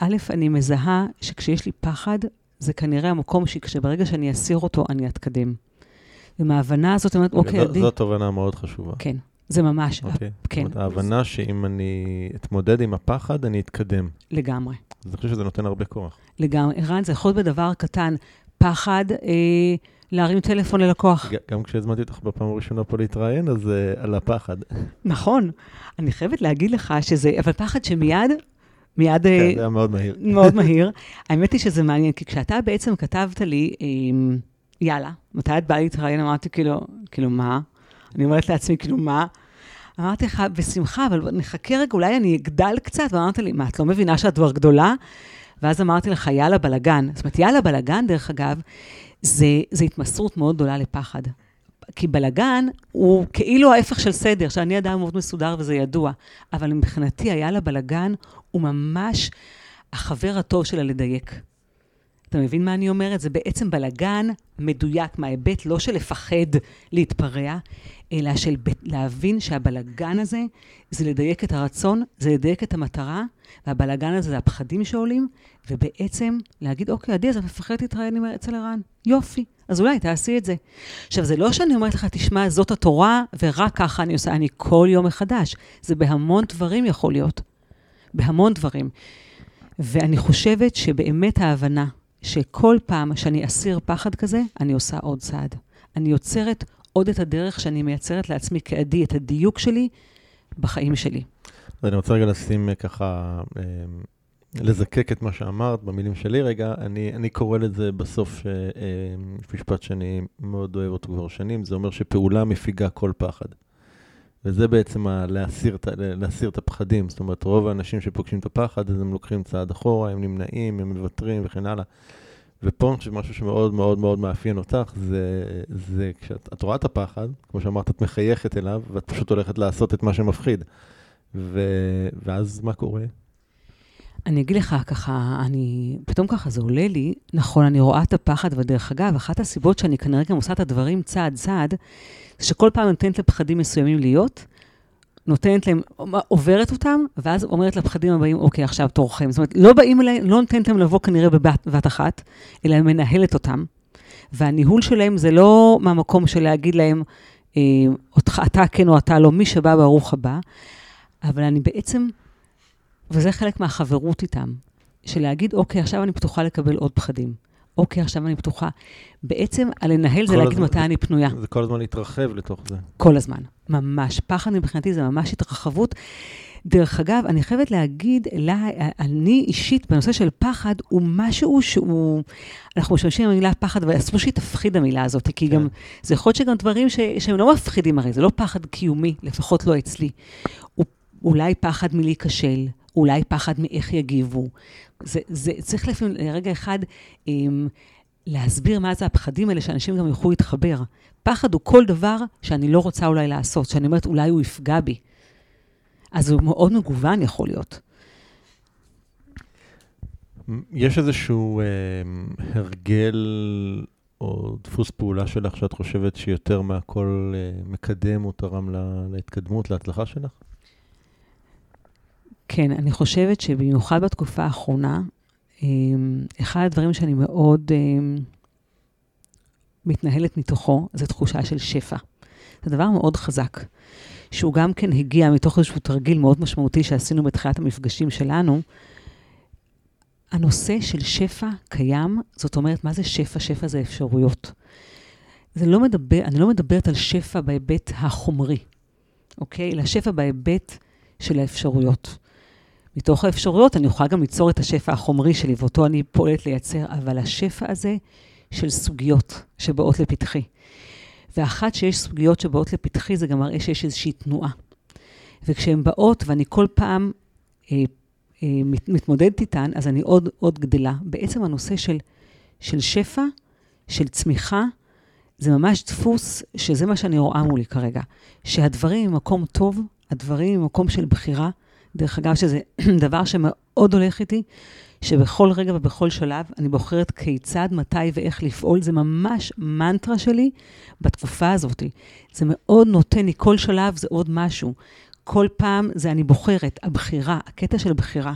א', אני מזהה שכשיש לי פחד, זה כנראה המקום שברגע שאני אסיר אותו, אני אתקדם. ומההבנה הזאת, אני אומרת, אוקיי, עדי... זאת תובנה מאוד חשובה. כן, זה ממש, אוקיי. כן. זאת ההבנה שאם אני אתמודד עם הפחד, אני אתקדם. לגמרי. אז אני חושב שזה נותן הרבה כוח. לגמרי. ערן, זה יכול להיות בדבר קטן, פחד, אה, להרים טלפון ללקוח. גם כשהזמנתי אותך בפעם הראשונה פה להתראיין, אז uh, על הפחד. נכון. אני חייבת להגיד לך שזה, אבל פחד שמיד, מיד... כן, אה, זה היה מאוד מהיר. מאוד מהיר. האמת היא שזה מעניין, כי כשאתה בעצם כתבת לי, אה, יאללה, מתי את באה להתראיין? אמרתי, כאילו, כאילו, מה? אני אומרת לעצמי, כאילו, מה? אמרתי לך, בשמחה, אבל נחכה רגע, אולי אני אגדל קצת, ואמרת לי, מה, את לא מבינה שאת כבר גדולה? ואז אמרתי לך, יאללה, בלאגן. זאת אומרת, יאללה, בלאגן, דרך אגב, זה, זה התמסרות מאוד גדולה לפחד. כי בלאגן הוא כאילו ההפך של סדר, שאני אדם מאוד מסודר וזה ידוע, אבל מבחינתי, היאללה, בלאגן הוא ממש החבר הטוב שלה לדייק. אתה מבין מה אני אומרת? זה בעצם בלגן מדויק מההיבט לא של לפחד להתפרע, אלא של להבין שהבלגן הזה זה לדייק את הרצון, זה לדייק את המטרה, והבלגן הזה זה הפחדים שעולים, ובעצם להגיד, אוקיי, עדי, אז את מפחדת להתראיין אצל ערן. יופי, אז אולי תעשי את זה. עכשיו, זה לא שאני אומרת לך, תשמע, זאת התורה, ורק ככה אני עושה, אני כל יום מחדש. זה בהמון דברים יכול להיות. בהמון דברים. ואני חושבת שבאמת ההבנה שכל פעם שאני אסיר פחד כזה, אני עושה עוד צעד. אני יוצרת עוד את הדרך שאני מייצרת לעצמי כעדי, את הדיוק שלי בחיים שלי. אני רוצה רגע לשים אה, ככה, אה, לזקק את מה שאמרת במילים שלי רגע. אני, אני קורא לזה בסוף אה, משפט שאני מאוד אוהב אותו כבר שנים, זה אומר שפעולה מפיגה כל פחד. וזה בעצם ה- להסיר, להסיר את הפחדים. זאת אומרת, רוב האנשים שפוגשים את הפחד, אז הם לוקחים צעד אחורה, הם נמנעים, הם מוותרים וכן הלאה. ופה אני חושב משהו שמאוד מאוד מאוד מאפיין אותך, זה, זה כשאת רואה את הפחד, כמו שאמרת, את מחייכת אליו, ואת פשוט הולכת לעשות את מה שמפחיד. ו, ואז מה קורה? אני אגיד לך ככה, אני, פתאום ככה זה עולה לי, נכון, אני רואה את הפחד, ודרך אגב, אחת הסיבות שאני כנראה גם עושה את הדברים צעד צעד, זה שכל פעם נותנת לפחדים מסוימים להיות, נותנת להם, עוברת אותם, ואז אומרת לפחדים הבאים, אוקיי, עכשיו תורכם. זאת אומרת, לא באים אליהם, לא נותנת להם לבוא כנראה בבת אחת, אלא מנהלת אותם. והניהול שלהם זה לא מהמקום של להגיד להם, אה, אותך, אתה כן או אתה לא, מי שבא ברוך הבא, אבל אני בעצם וזה חלק מהחברות איתם. של להגיד, אוקיי, עכשיו אני פתוחה לקבל עוד פחדים. אוקיי, עכשיו אני פתוחה. בעצם, הלנהל זה להגיד הזמן- מתי אני פנויה. זה כל הזמן להתרחב לתוך זה. כל הזמן, ממש. פחד מבחינתי זה ממש התרחבות. דרך אגב, אני חייבת להגיד, לה, אני אישית, בנושא של פחד, הוא משהו שהוא... אנחנו משתמשים במילה פחד, אבל אסור שהיא תפחיד המילה הזאת, כי כן. גם, זה יכול להיות שגם דברים ש, שהם לא מפחידים הרי, זה לא פחד קיומי, לפחות לא אצלי. הוא אולי פחד מלהיכשל, אולי פחד מאיך יגיבו. זה, זה צריך לפעמים, לרגע אחד, אמ, להסביר מה זה הפחדים האלה, שאנשים גם יוכלו להתחבר. פחד הוא כל דבר שאני לא רוצה אולי לעשות, שאני אומרת, אולי הוא יפגע בי. אז הוא מאוד מגוון יכול להיות. יש איזשהו אה, הרגל או דפוס פעולה שלך שאת חושבת שיותר מהכל אה, מקדם או תרם לה, להתקדמות, להצלחה שלך? כן, אני חושבת שבמיוחד בתקופה האחרונה, אמ, אחד הדברים שאני מאוד אמ, מתנהלת מתוכו, זה תחושה של שפע. זה דבר מאוד חזק, שהוא גם כן הגיע מתוך איזשהו תרגיל מאוד משמעותי שעשינו בתחילת המפגשים שלנו. הנושא של שפע קיים, זאת אומרת, מה זה שפע? שפע זה אפשרויות. זה לא מדבר, אני לא מדברת על שפע בהיבט החומרי, אוקיי? אלא שפע בהיבט של האפשרויות. מתוך האפשרויות אני יכולה גם ליצור את השפע החומרי שלי, ואותו אני פועלת לייצר, אבל השפע הזה של סוגיות שבאות לפתחי. ואחת שיש סוגיות שבאות לפתחי, זה גם מראה שיש איזושהי תנועה. וכשהן באות, ואני כל פעם אה, אה, מת, מתמודדת איתן, אז אני עוד, עוד גדלה. בעצם הנושא של, של שפע, של צמיחה, זה ממש דפוס שזה מה שאני רואה מולי כרגע. שהדברים ממקום טוב, הדברים ממקום של בחירה, דרך אגב, שזה דבר שמאוד הולך איתי, שבכל רגע ובכל שלב אני בוחרת כיצד, מתי ואיך לפעול. זה ממש מנטרה שלי בתקופה הזאת. זה מאוד נותן לי, כל שלב זה עוד משהו. כל פעם זה אני בוחרת, הבחירה, הקטע של בחירה.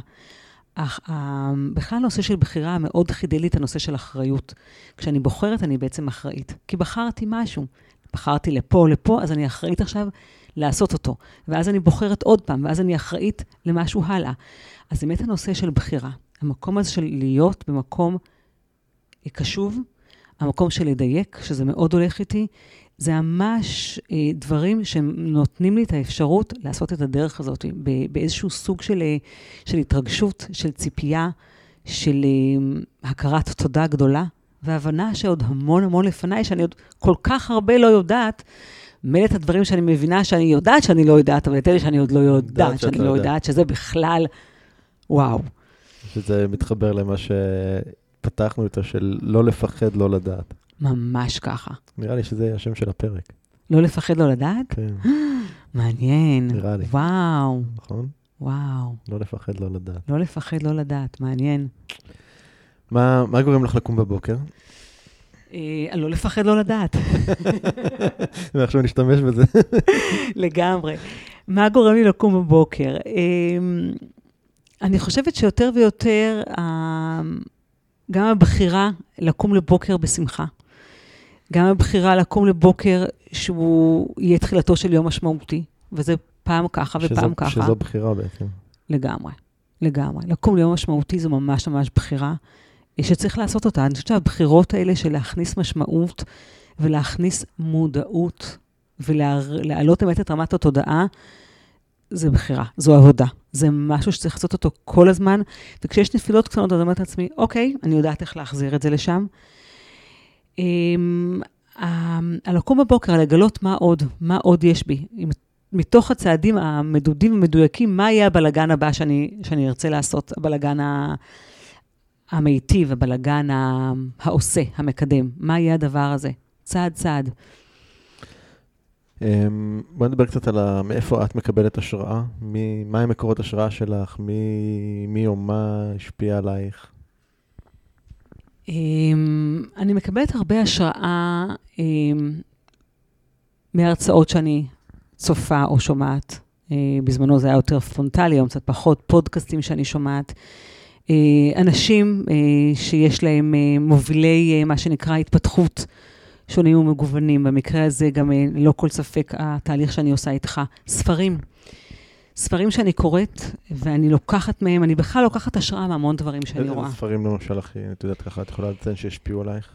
אך, אה, בכלל הנושא של בחירה מאוד חידל לי את הנושא של אחריות. כשאני בוחרת, אני בעצם אחראית. כי בחרתי משהו. בחרתי לפה לפה, אז אני אחראית עכשיו לעשות אותו. ואז אני בוחרת עוד פעם, ואז אני אחראית למשהו הלאה. אז באמת הנושא של בחירה, המקום הזה של להיות במקום קשוב, המקום של לדייק, שזה מאוד הולך איתי, זה ממש אה, דברים שנותנים לי את האפשרות לעשות את הדרך הזאת, באיזשהו סוג של, אה, של התרגשות, של ציפייה, של אה, הכרת תודה גדולה, והבנה שעוד המון המון לפניי, שאני עוד כל כך הרבה לא יודעת, מילא את הדברים שאני מבינה שאני יודעת שאני לא יודעת, אבל את אלה שאני עוד לא יודעת שאני לא לא יודעת. שזה בכלל, וואו. שזה מתחבר למה שפתחנו איתו, של לא לפחד, לא לדעת. ממש ככה. נראה לי שזה השם של הפרק. לא לפחד לא לדעת? כן, מעניין. נראה לי. וואו, נכון? וואו. לא לפחד, לא לדעת. לא לפחד לא לדעת, מעניין. מה, מה גורם לך לקום בבוקר? אה, לא לפחד לא לדעת, ועכשיו נשתמש בזה. לגמרי. מה גורם לי לקום בבוקר? אה, אני חושבת שיותר ויותר, אה, גם הבחירה לקום לבוקר בשמחה, גם הבחירה לקום לבוקר שהוא יהיה תחילתו של יום משמעותי, וזה פעם ככה ופעם שזו, ככה. שזו בחירה בעצם. לגמרי, לגמרי. לקום ליום משמעותי זו ממש ממש בחירה שצריך לעשות אותה. אני חושבת שהבחירות האלה של להכניס משמעות ולהכניס מודעות ולהעלות באמת את רמת התודעה, זה בחירה, זו עבודה. זה משהו שצריך לעשות אותו כל הזמן, וכשיש נפילות קטנות, אני אומרת לעצמי, אוקיי, אני יודעת איך להחזיר את זה לשם. אמ, הלקום בבוקר, לגלות מה עוד, מה עוד יש בי. מתוך הצעדים המדודים ומדויקים, מה יהיה הבלגן הבא שאני, שאני ארצה לעשות, הבלגן ה- המיטיב, הבלגן העושה, המקדם. מה יהיה הדבר הזה? צעד צעד. אמ, בואי נדבר קצת על ה- מאיפה את מקבלת השראה, מי, מה הם מקורות השראה שלך, מי, מי או מה השפיע עלייך. אמ, אני מקבלת הרבה השראה אמ, מהרצאות שאני צופה או שומעת. אה, בזמנו זה היה יותר פרונטלי, היום קצת פחות, פודקאסטים שאני שומעת. אה, אנשים אה, שיש להם אה, מובילי, מה שנקרא, התפתחות שונים ומגוונים. במקרה הזה גם, ללא כל ספק, התהליך שאני עושה איתך. ספרים. ספרים שאני קוראת, ואני לוקחת מהם, אני בכלל לוקחת השראה מהמון דברים שאני רואה. איזה ספרים למשל, הכי, את יודעת ככה, את יכולה לציין שהשפיעו עלייך?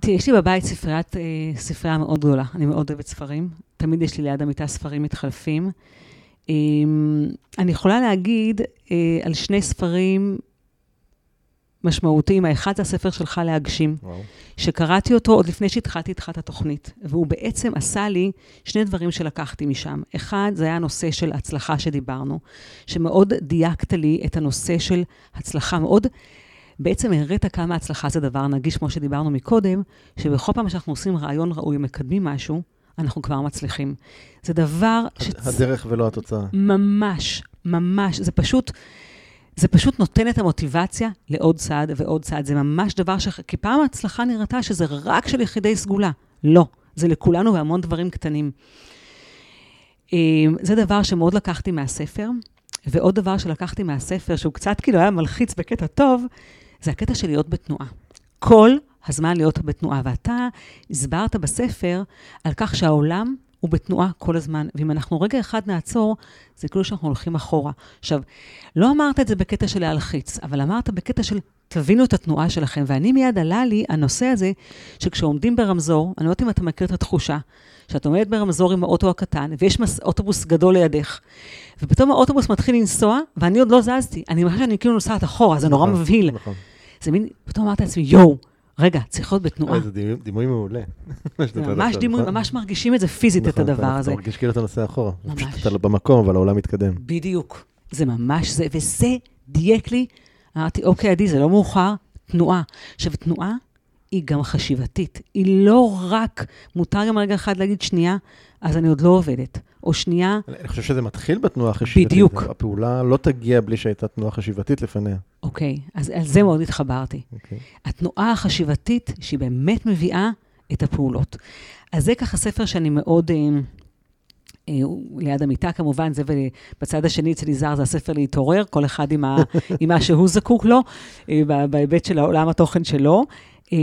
תראי, יש לי בבית ספריית, ספרייה מאוד גדולה, אני מאוד אוהבת ספרים. תמיד יש לי ליד המיטה ספרים מתחלפים. אה, אני יכולה להגיד על שני ספרים משמעותיים. האחד זה הספר שלך להגשים, וואו. שקראתי אותו עוד לפני שהתחלתי איתך את התוכנית, והוא בעצם עשה לי שני דברים שלקחתי משם. אחד, זה היה הנושא של הצלחה שדיברנו, שמאוד דייקת לי את הנושא של הצלחה, מאוד... בעצם הראת כמה הצלחה זה דבר נגיש, כמו שדיברנו מקודם, שבכל פעם שאנחנו עושים רעיון ראוי ומקדמים משהו, אנחנו כבר מצליחים. זה דבר ש... הדרך ולא התוצאה. ממש, ממש. זה פשוט, זה פשוט נותן את המוטיבציה לעוד צעד ועוד צעד. זה ממש דבר ש... כי פעם ההצלחה נראתה שזה רק של יחידי סגולה. לא, זה לכולנו בהמון דברים קטנים. אה, זה דבר שמאוד לקחתי מהספר, ועוד דבר שלקחתי מהספר, שהוא קצת כאילו היה מלחיץ בקטע טוב, זה הקטע של להיות בתנועה. כל הזמן להיות בתנועה. ואתה הסברת בספר על כך שהעולם הוא בתנועה כל הזמן, ואם אנחנו רגע אחד נעצור, זה כאילו שאנחנו הולכים אחורה. עכשיו, לא אמרת את זה בקטע של להלחיץ, אבל אמרת בקטע של תבינו את התנועה שלכם. ואני מיד עלה לי הנושא הזה, שכשעומדים ברמזור, אני לא יודעת אם אתה מכיר את התחושה, שאת עומדת ברמזור עם האוטו הקטן, ויש מס, אוטובוס גדול לידך, ופתאום האוטובוס מתחיל לנסוע, ואני עוד לא זזתי. אני ממש, אני כאילו נוסעת אחורה, זה נורא נכון, מבהיל. נכון. זה מין, פתאום אמרתי לעצמי, יואו, רגע, צריך להיות בתנועה. זה דימוי- מעולה. ממש דימוי, נכון? ממש מרגישים את זה פיזית, את נכון, הדבר הזה. אתה מרגיש כאילו אתה נוסע אחורה. ממש. אתה במקום, אבל העולם מתקדם. בדיוק. זה ממש זה, וזה דייק לי. אמרתי, אוקיי, עדי, זה לא מאוחר, תנועה. עכשיו, תנועה היא גם חשיבתית. היא לא רק, מותר גם רגע אחד להגיד, שנייה, אז אני עוד לא עובדת. או שנייה, אני חושב שזה מתחיל בתנועה החשיבתית. בדיוק. הפעולה לא תגיע בלי שהייתה תנועה חשיבתית לפניה. אוקיי, אז על זה מאוד התחברתי. אוקיי. התנועה החשיבתית, שהיא באמת מביאה את הפעולות. אז זה ככה ספר שאני מאוד... אה, הוא ליד המיטה כמובן, זה ובצד השני אצל יזהר זה הספר להתעורר, כל אחד עם, ה, עם מה שהוא זקוק לו, אה, בהיבט של העולם התוכן שלו. אה,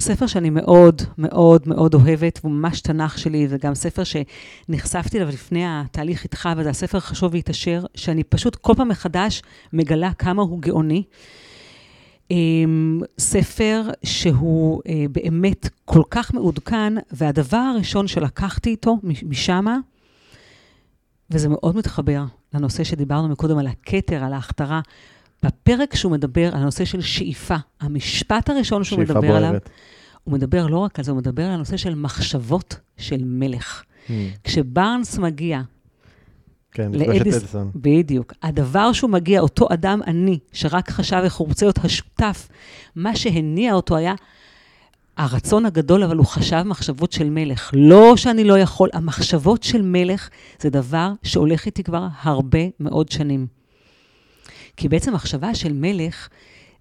ספר שאני מאוד מאוד מאוד אוהבת, והוא ממש תנ"ך שלי, וגם ספר שנחשפתי אליו לפני התהליך איתך, וזה הספר חשוב והתעשר, שאני פשוט כל פעם מחדש מגלה כמה הוא גאוני. אמ, ספר שהוא אה, באמת כל כך מעודכן, והדבר הראשון שלקחתי איתו משמה, וזה מאוד מתחבר לנושא שדיברנו מקודם על הכתר, על ההכתרה, בפרק שהוא מדבר על הנושא של שאיפה, המשפט הראשון שהוא מדבר עליו, בוערת. הוא מדבר לא רק על זה, הוא מדבר על הנושא של מחשבות של מלך. Hmm. כשברנס מגיע כן, לאדיס- אדיסון. בדיוק. הדבר שהוא מגיע, אותו אדם עני, שרק חשב איך הוא רוצה להיות השותף, מה שהניע אותו היה הרצון הגדול, אבל הוא חשב מחשבות של מלך. לא שאני לא יכול, המחשבות של מלך זה דבר שהולך איתי כבר הרבה מאוד שנים. כי בעצם מחשבה של מלך,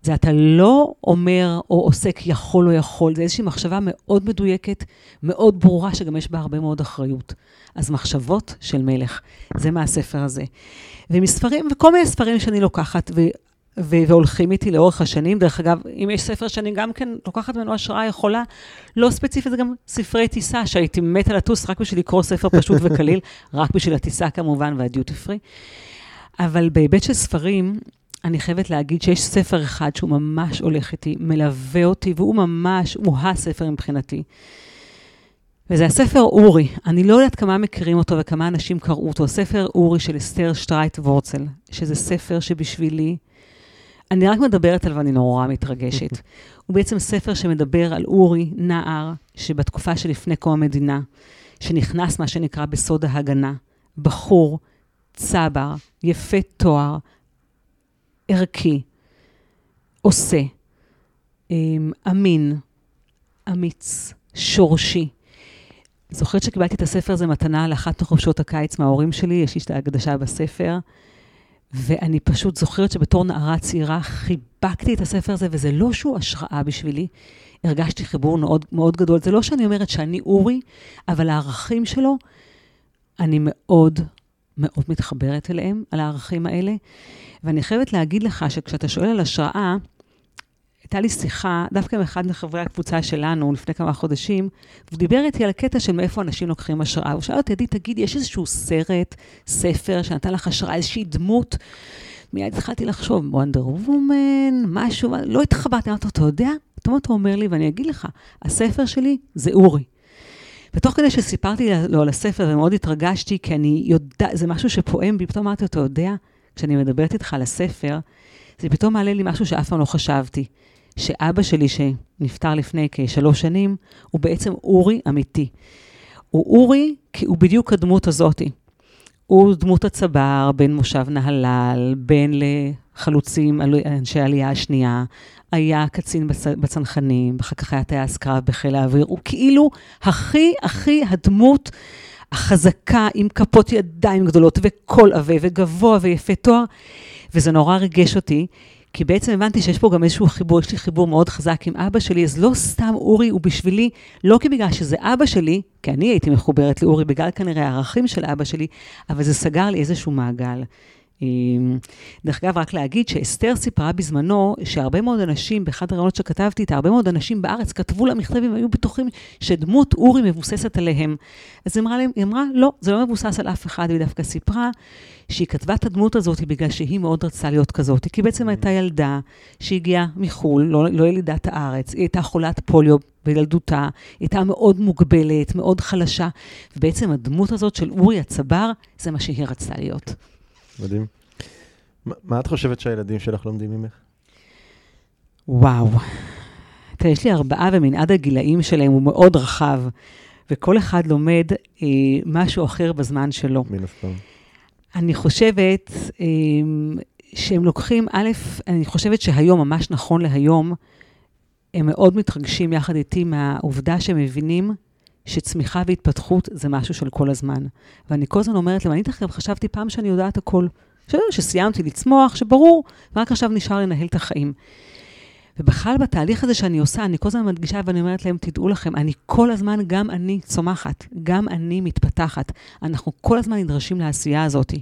זה אתה לא אומר או עוסק יכול או יכול, זה איזושהי מחשבה מאוד מדויקת, מאוד ברורה, שגם יש בה הרבה מאוד אחריות. אז מחשבות של מלך, זה מהספר הזה. ומספרים, וכל מיני ספרים שאני לוקחת, ו, והולכים איתי לאורך השנים. דרך אגב, אם יש ספר שאני גם כן לוקחת ממנו השראה יכולה, לא ספציפית, זה גם ספרי טיסה, שהייתי מתה לטוס רק בשביל לקרוא ספר פשוט וקליל, רק בשביל הטיסה כמובן והדיוטי פרי. אבל בהיבט של ספרים, אני חייבת להגיד שיש ספר אחד שהוא ממש הולך איתי, מלווה אותי, והוא ממש, הוא הספר מבחינתי. וזה הספר אורי. אני לא יודעת כמה מכירים אותו וכמה אנשים קראו אותו. הספר אורי של אסתר שטרייט וורצל, שזה ספר שבשבילי, אני רק מדברת עליו ואני נורא מתרגשת. הוא בעצם ספר שמדבר על אורי, נער, שבתקופה שלפני קום המדינה, שנכנס מה שנקרא בסוד ההגנה, בחור, צבר, יפה תואר, ערכי, עושה, אמ, אמין, אמיץ, שורשי. זוכרת שקיבלתי את הספר הזה מתנה לאחת מחופשות הקיץ מההורים שלי, יש לי את ההקדשה בספר, ואני פשוט זוכרת שבתור נערה צעירה חיבקתי את הספר הזה, וזה לא שהוא השראה בשבילי, הרגשתי חיבור מאוד, מאוד גדול. זה לא שאני אומרת שאני אורי, אבל הערכים שלו, אני מאוד מאוד מתחברת אליהם, על הערכים האלה. ואני חייבת להגיד לך שכשאתה שואל על השראה, הייתה לי שיחה, דווקא עם אחד מחברי הקבוצה שלנו, לפני כמה חודשים, והוא דיבר איתי על הקטע של מאיפה אנשים לוקחים השראה. הוא שאל אותי, עדי, תגידי, יש איזשהו סרט, ספר, שנתן לך השראה, איזושהי דמות? מיד התחלתי לחשוב, וונדר וומן, משהו, לא התחברתי, אמרתי, אתה יודע? אתה אומר לי, ואני אגיד לך, הספר שלי זה אורי. ותוך כדי שסיפרתי לו על הספר, ומאוד התרגשתי, כי אני יודעת, זה משהו שפועם בי, פתאום אמרתי, אתה יודע, כשאני מדברת איתך על הספר, זה פתאום מעלה לי משהו שאף פעם לא חשבתי. שאבא שלי, שנפטר לפני כשלוש שנים, הוא בעצם אורי אמיתי. הוא אורי כי הוא בדיוק הדמות הזאתי. הוא דמות הצבר, בין מושב נהלל, בין לחלוצים, אנשי העלייה השנייה, היה קצין בצ... בצנחנים, אחר כך היה טייס קרב בחיל האוויר, הוא כאילו הכי הכי הדמות החזקה, עם כפות ידיים גדולות, וקול עבה, וגבוה, ויפה תואר, וזה נורא ריגש אותי, כי בעצם הבנתי שיש פה גם איזשהו חיבור, יש לי חיבור מאוד חזק עם אבא שלי, אז לא סתם אורי הוא בשבילי, לא כי בגלל שזה אבא שלי, כי אני הייתי מחוברת לאורי בגלל כנראה הערכים של אבא שלי, אבל זה סגר לי איזשהו מעגל. דרך אגב, רק להגיד שאסתר סיפרה בזמנו שהרבה מאוד אנשים, באחד הרעיונות שכתבתי איתה, הרבה מאוד אנשים בארץ כתבו לה מכתבים, היו בטוחים שדמות אורי מבוססת עליהם. אז היא אמרה להם, היא אמרה, לא, זה לא מבוסס על אף אחד, והיא דווקא סיפרה שהיא כתבה את הדמות הזאת בגלל שהיא מאוד רצתה להיות כזאת, כי בעצם mm. הייתה ילדה שהגיעה מחו"ל, לא, לא ילידת הארץ, היא הייתה חולת פוליו בילדותה, היא הייתה מאוד מוגבלת, מאוד חלשה, ובעצם הדמות הזאת של אורי הצבר, זה מה שהיא רצתה להיות. מדהים. מה את חושבת שהילדים שלך לומדים ממך? וואו. תראה, יש לי ארבעה ומנעד הגילאים שלהם הוא מאוד רחב, וכל אחד לומד אה, משהו אחר בזמן שלו. מן הסתם. אני חושבת אה, שהם לוקחים, א', אני חושבת שהיום, ממש נכון להיום, הם מאוד מתרגשים יחד איתי מהעובדה שהם מבינים שצמיחה והתפתחות זה משהו של כל הזמן. ואני כל הזמן אומרת להם, אני דרך חשבתי פעם שאני יודעת הכל. בסדר, שסיימתי לצמוח, שברור, ורק עכשיו נשאר לנהל את החיים. ובכלל בתהליך הזה שאני עושה, אני כל הזמן מדגישה ואני אומרת להם, תדעו לכם, אני כל הזמן, גם אני צומחת, גם אני מתפתחת. אנחנו כל הזמן נדרשים לעשייה הזאת.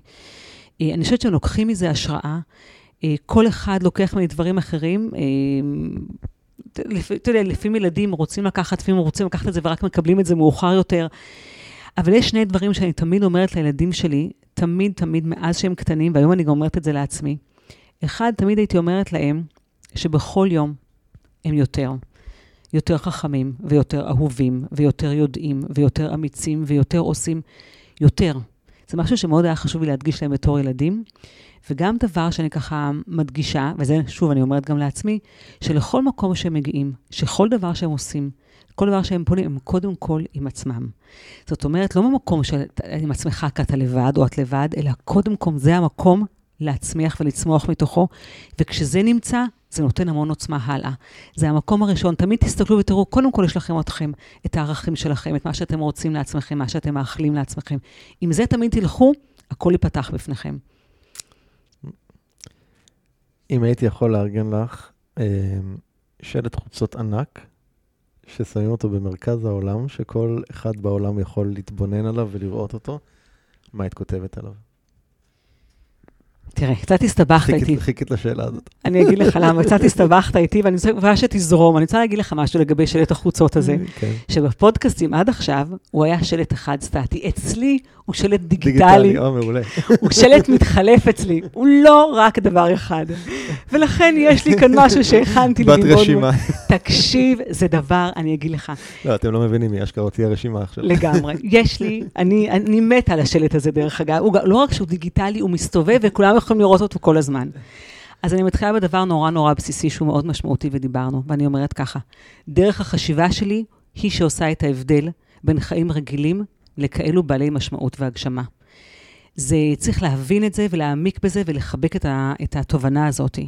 אה, אני חושבת שהם לוקחים מזה השראה. אה, כל אחד לוקח מדברים אחרים. אתה יודע, לפעמים ילדים רוצים לקחת, לפעמים רוצים לקחת את זה ורק מקבלים את זה מאוחר יותר. אבל יש שני דברים שאני תמיד אומרת לילדים שלי, תמיד, תמיד, מאז שהם קטנים, והיום אני גם אומרת את זה לעצמי. אחד, תמיד הייתי אומרת להם שבכל יום הם יותר. יותר חכמים, ויותר אהובים, ויותר יודעים, ויותר אמיצים, ויותר עושים יותר. זה משהו שמאוד היה חשוב לי להדגיש להם בתור ילדים. וגם דבר שאני ככה מדגישה, וזה שוב, אני אומרת גם לעצמי, שלכל מקום שהם מגיעים, שכל דבר שהם עושים, כל דבר שהם פונים, הם קודם כל עם עצמם. זאת אומרת, לא במקום שעם עצמך כי אתה לבד או את לבד, אלא קודם כל זה המקום להצמיח ולצמוח מתוכו, וכשזה נמצא, זה נותן המון עוצמה הלאה. זה המקום הראשון. תמיד תסתכלו ותראו, קודם כל יש לכם אתכם, את הערכים שלכם, את מה שאתם רוצים לעצמכם, מה שאתם מאחלים לעצמכם. עם זה תמיד תלכו, הכל ייפתח בפניכם. אם הייתי יכול לארגן לך אה, שלט חוצות ענק, ששמים אותו במרכז העולם, שכל אחד בעולם יכול להתבונן עליו ולראות אותו, מה היית כותבת עליו? תראה, קצת הסתבכת איתי. חיכית לשאלה הזאת. אני אגיד לך למה, קצת הסתבכת איתי, ואני רוצה שתזרום. אני רוצה להגיד לך משהו לגבי שלט החוצות הזה, כן. שבפודקאסטים עד עכשיו, הוא היה שלט אחד סטטי. אצלי הוא שלט דיגיטלי. דיגיטלי, או מעולה. הוא שלט מתחלף אצלי, הוא לא רק דבר אחד. ולכן יש לי כאן משהו שהכנתי לי. בת רשימה. תקשיב, זה דבר, אני אגיד לך. לא, אתם לא מבינים, היא אשכרה תהיה רשימה עכשיו. לגמרי. יש לי, אני מתה על השלט הזה, דרך אגב. לא רק שהוא דיגיטלי, הוא מסתובב וכולם יכולים לראות אותו כל הזמן. אז אני מתחילה בדבר נורא נורא בסיסי שהוא מאוד משמעותי ודיברנו, ואני אומרת ככה, דרך החשיבה שלי היא שעושה את ההבדל בין חיים רגילים לכאלו בעלי משמעות והגשמה. זה, צריך להבין את זה ולהעמיק בזה ולחבק את, ה, את התובנה הזאת.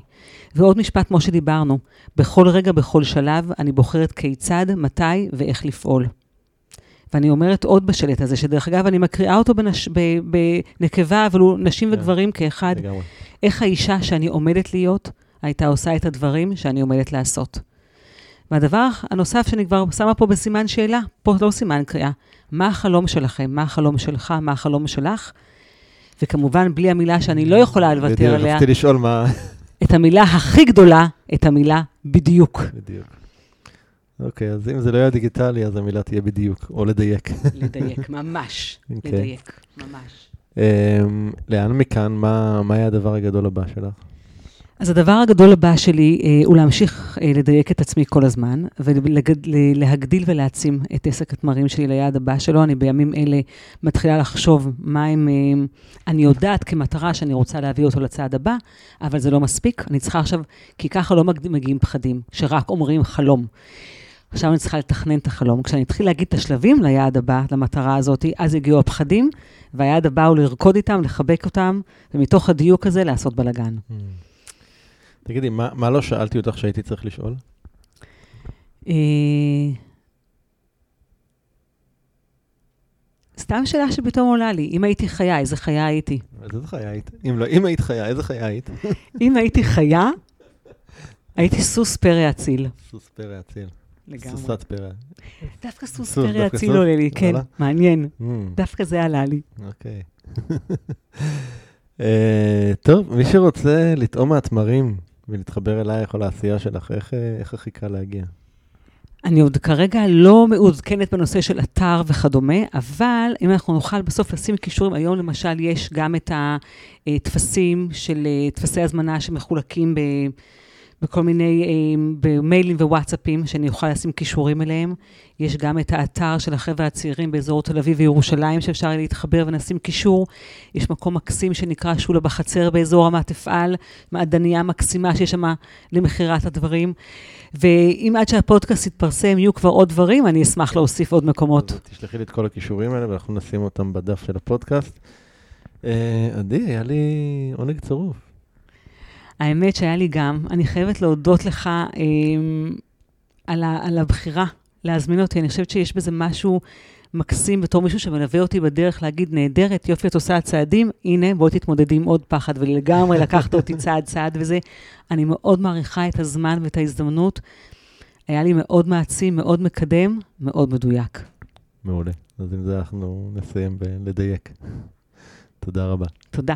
ועוד משפט, כמו שדיברנו, בכל רגע, בכל שלב, אני בוחרת כיצד, מתי ואיך לפעול. ואני אומרת עוד בשלט הזה, שדרך אגב, אני מקריאה אותו בנש, בנקבה, אבל הוא נשים. כן. וגברים כאחד. לגמרי. איך האישה שאני עומדת להיות, הייתה עושה את הדברים שאני עומדת לעשות. והדבר הנוסף שאני כבר שמה פה בסימן שאלה, פה לא סימן קריאה, מה החלום שלכם? מה החלום שלך? מה החלום שלך? וכמובן, בלי המילה שאני לא יכולה לוותר עליה. רציתי לשאול מה... את המילה הכי גדולה, את המילה בדיוק. בדיוק. אוקיי, אז אם זה לא יהיה דיגיטלי, אז המילה תהיה בדיוק, או לדייק. לדייק, ממש. אוקיי. לדייק, ממש. אמ, לאן מכאן, מה מה היה הדבר הגדול הבא שלך? אז הדבר הגדול הבא שלי אה, הוא להמשיך אה, לדייק את עצמי כל הזמן, ולהגדיל ולהעצים את עסק התמרים שלי ליעד הבא שלו. אני בימים אלה מתחילה לחשוב מה הם... אה, אני יודעת כמטרה שאני רוצה להביא אותו לצעד הבא, אבל זה לא מספיק. אני צריכה עכשיו, כי ככה לא מג- מגיעים פחדים, שרק אומרים חלום. עכשיו אני צריכה לתכנן את החלום. כשאני אתחיל להגיד את השלבים ליעד הבא, למטרה הזאת, אז יגיעו הפחדים, והיעד הבא הוא לרקוד איתם, לחבק אותם, ומתוך הדיוק הזה לעשות בלאגן. תגידי, מה מה לא שאלתי אותך שהייתי צריך לשאול? אה, סתם שאלה שפתאום עולה לי, אם הייתי חיה, איזה חיה הייתי? איזה חיה היית? אם לא, אם היית חיה, איזה חיה היית? אם הייתי חיה, הייתי סוס פרא אציל. סוס פרא אציל. לגמרי. סוסת פרא. דווקא סוס פרא אציל? עולה לי, כן, וואלה? מעניין. Mm, דווקא זה עלה לי. אוקיי. אה, טוב, מי שרוצה לטעום מהתמרים ולהתחבר אלייך או לעשייה שלך, איך, אה, איך הכי קל להגיע? אני עוד כרגע לא מעודכנת בנושא של אתר וכדומה, אבל אם אנחנו נוכל בסוף לשים קישורים, היום למשל יש גם את הטפסים של אה, טפסי הזמנה שמחולקים ב... בכל מיני אה, במיילים ווואטסאפים, שאני אוכל לשים קישורים אליהם. יש גם את האתר של החבר'ה הצעירים באזור תל אביב וירושלים, שאפשר להתחבר ונשים קישור. יש מקום מקסים שנקרא שולה בחצר באזור רמת אפעל, מעדניה מקסימה שיש שם למכירת הדברים. ואם עד שהפודקאסט יתפרסם יהיו כבר עוד דברים, אני אשמח להוסיף עוד מקומות. תשלחי לי את כל הכישורים האלה ואנחנו נשים אותם בדף של הפודקאסט. אה, עדי, היה לי עונג צרוף. האמת שהיה לי גם, אני חייבת להודות לך אה, על, ה, על הבחירה להזמין אותי. אני חושבת שיש בזה משהו מקסים בתור מישהו שמלווה אותי בדרך להגיד, נהדרת, יופי, את עושה צעדים, הנה, בואי תתמודדי עם עוד פחד, ולגמרי לקחת אותי צעד צעד וזה. אני מאוד מעריכה את הזמן ואת ההזדמנות. היה לי מאוד מעצים, מאוד מקדם, מאוד מדויק. מעולה. אז עם זה אנחנו נסיים בלדייק. תודה רבה. תודה.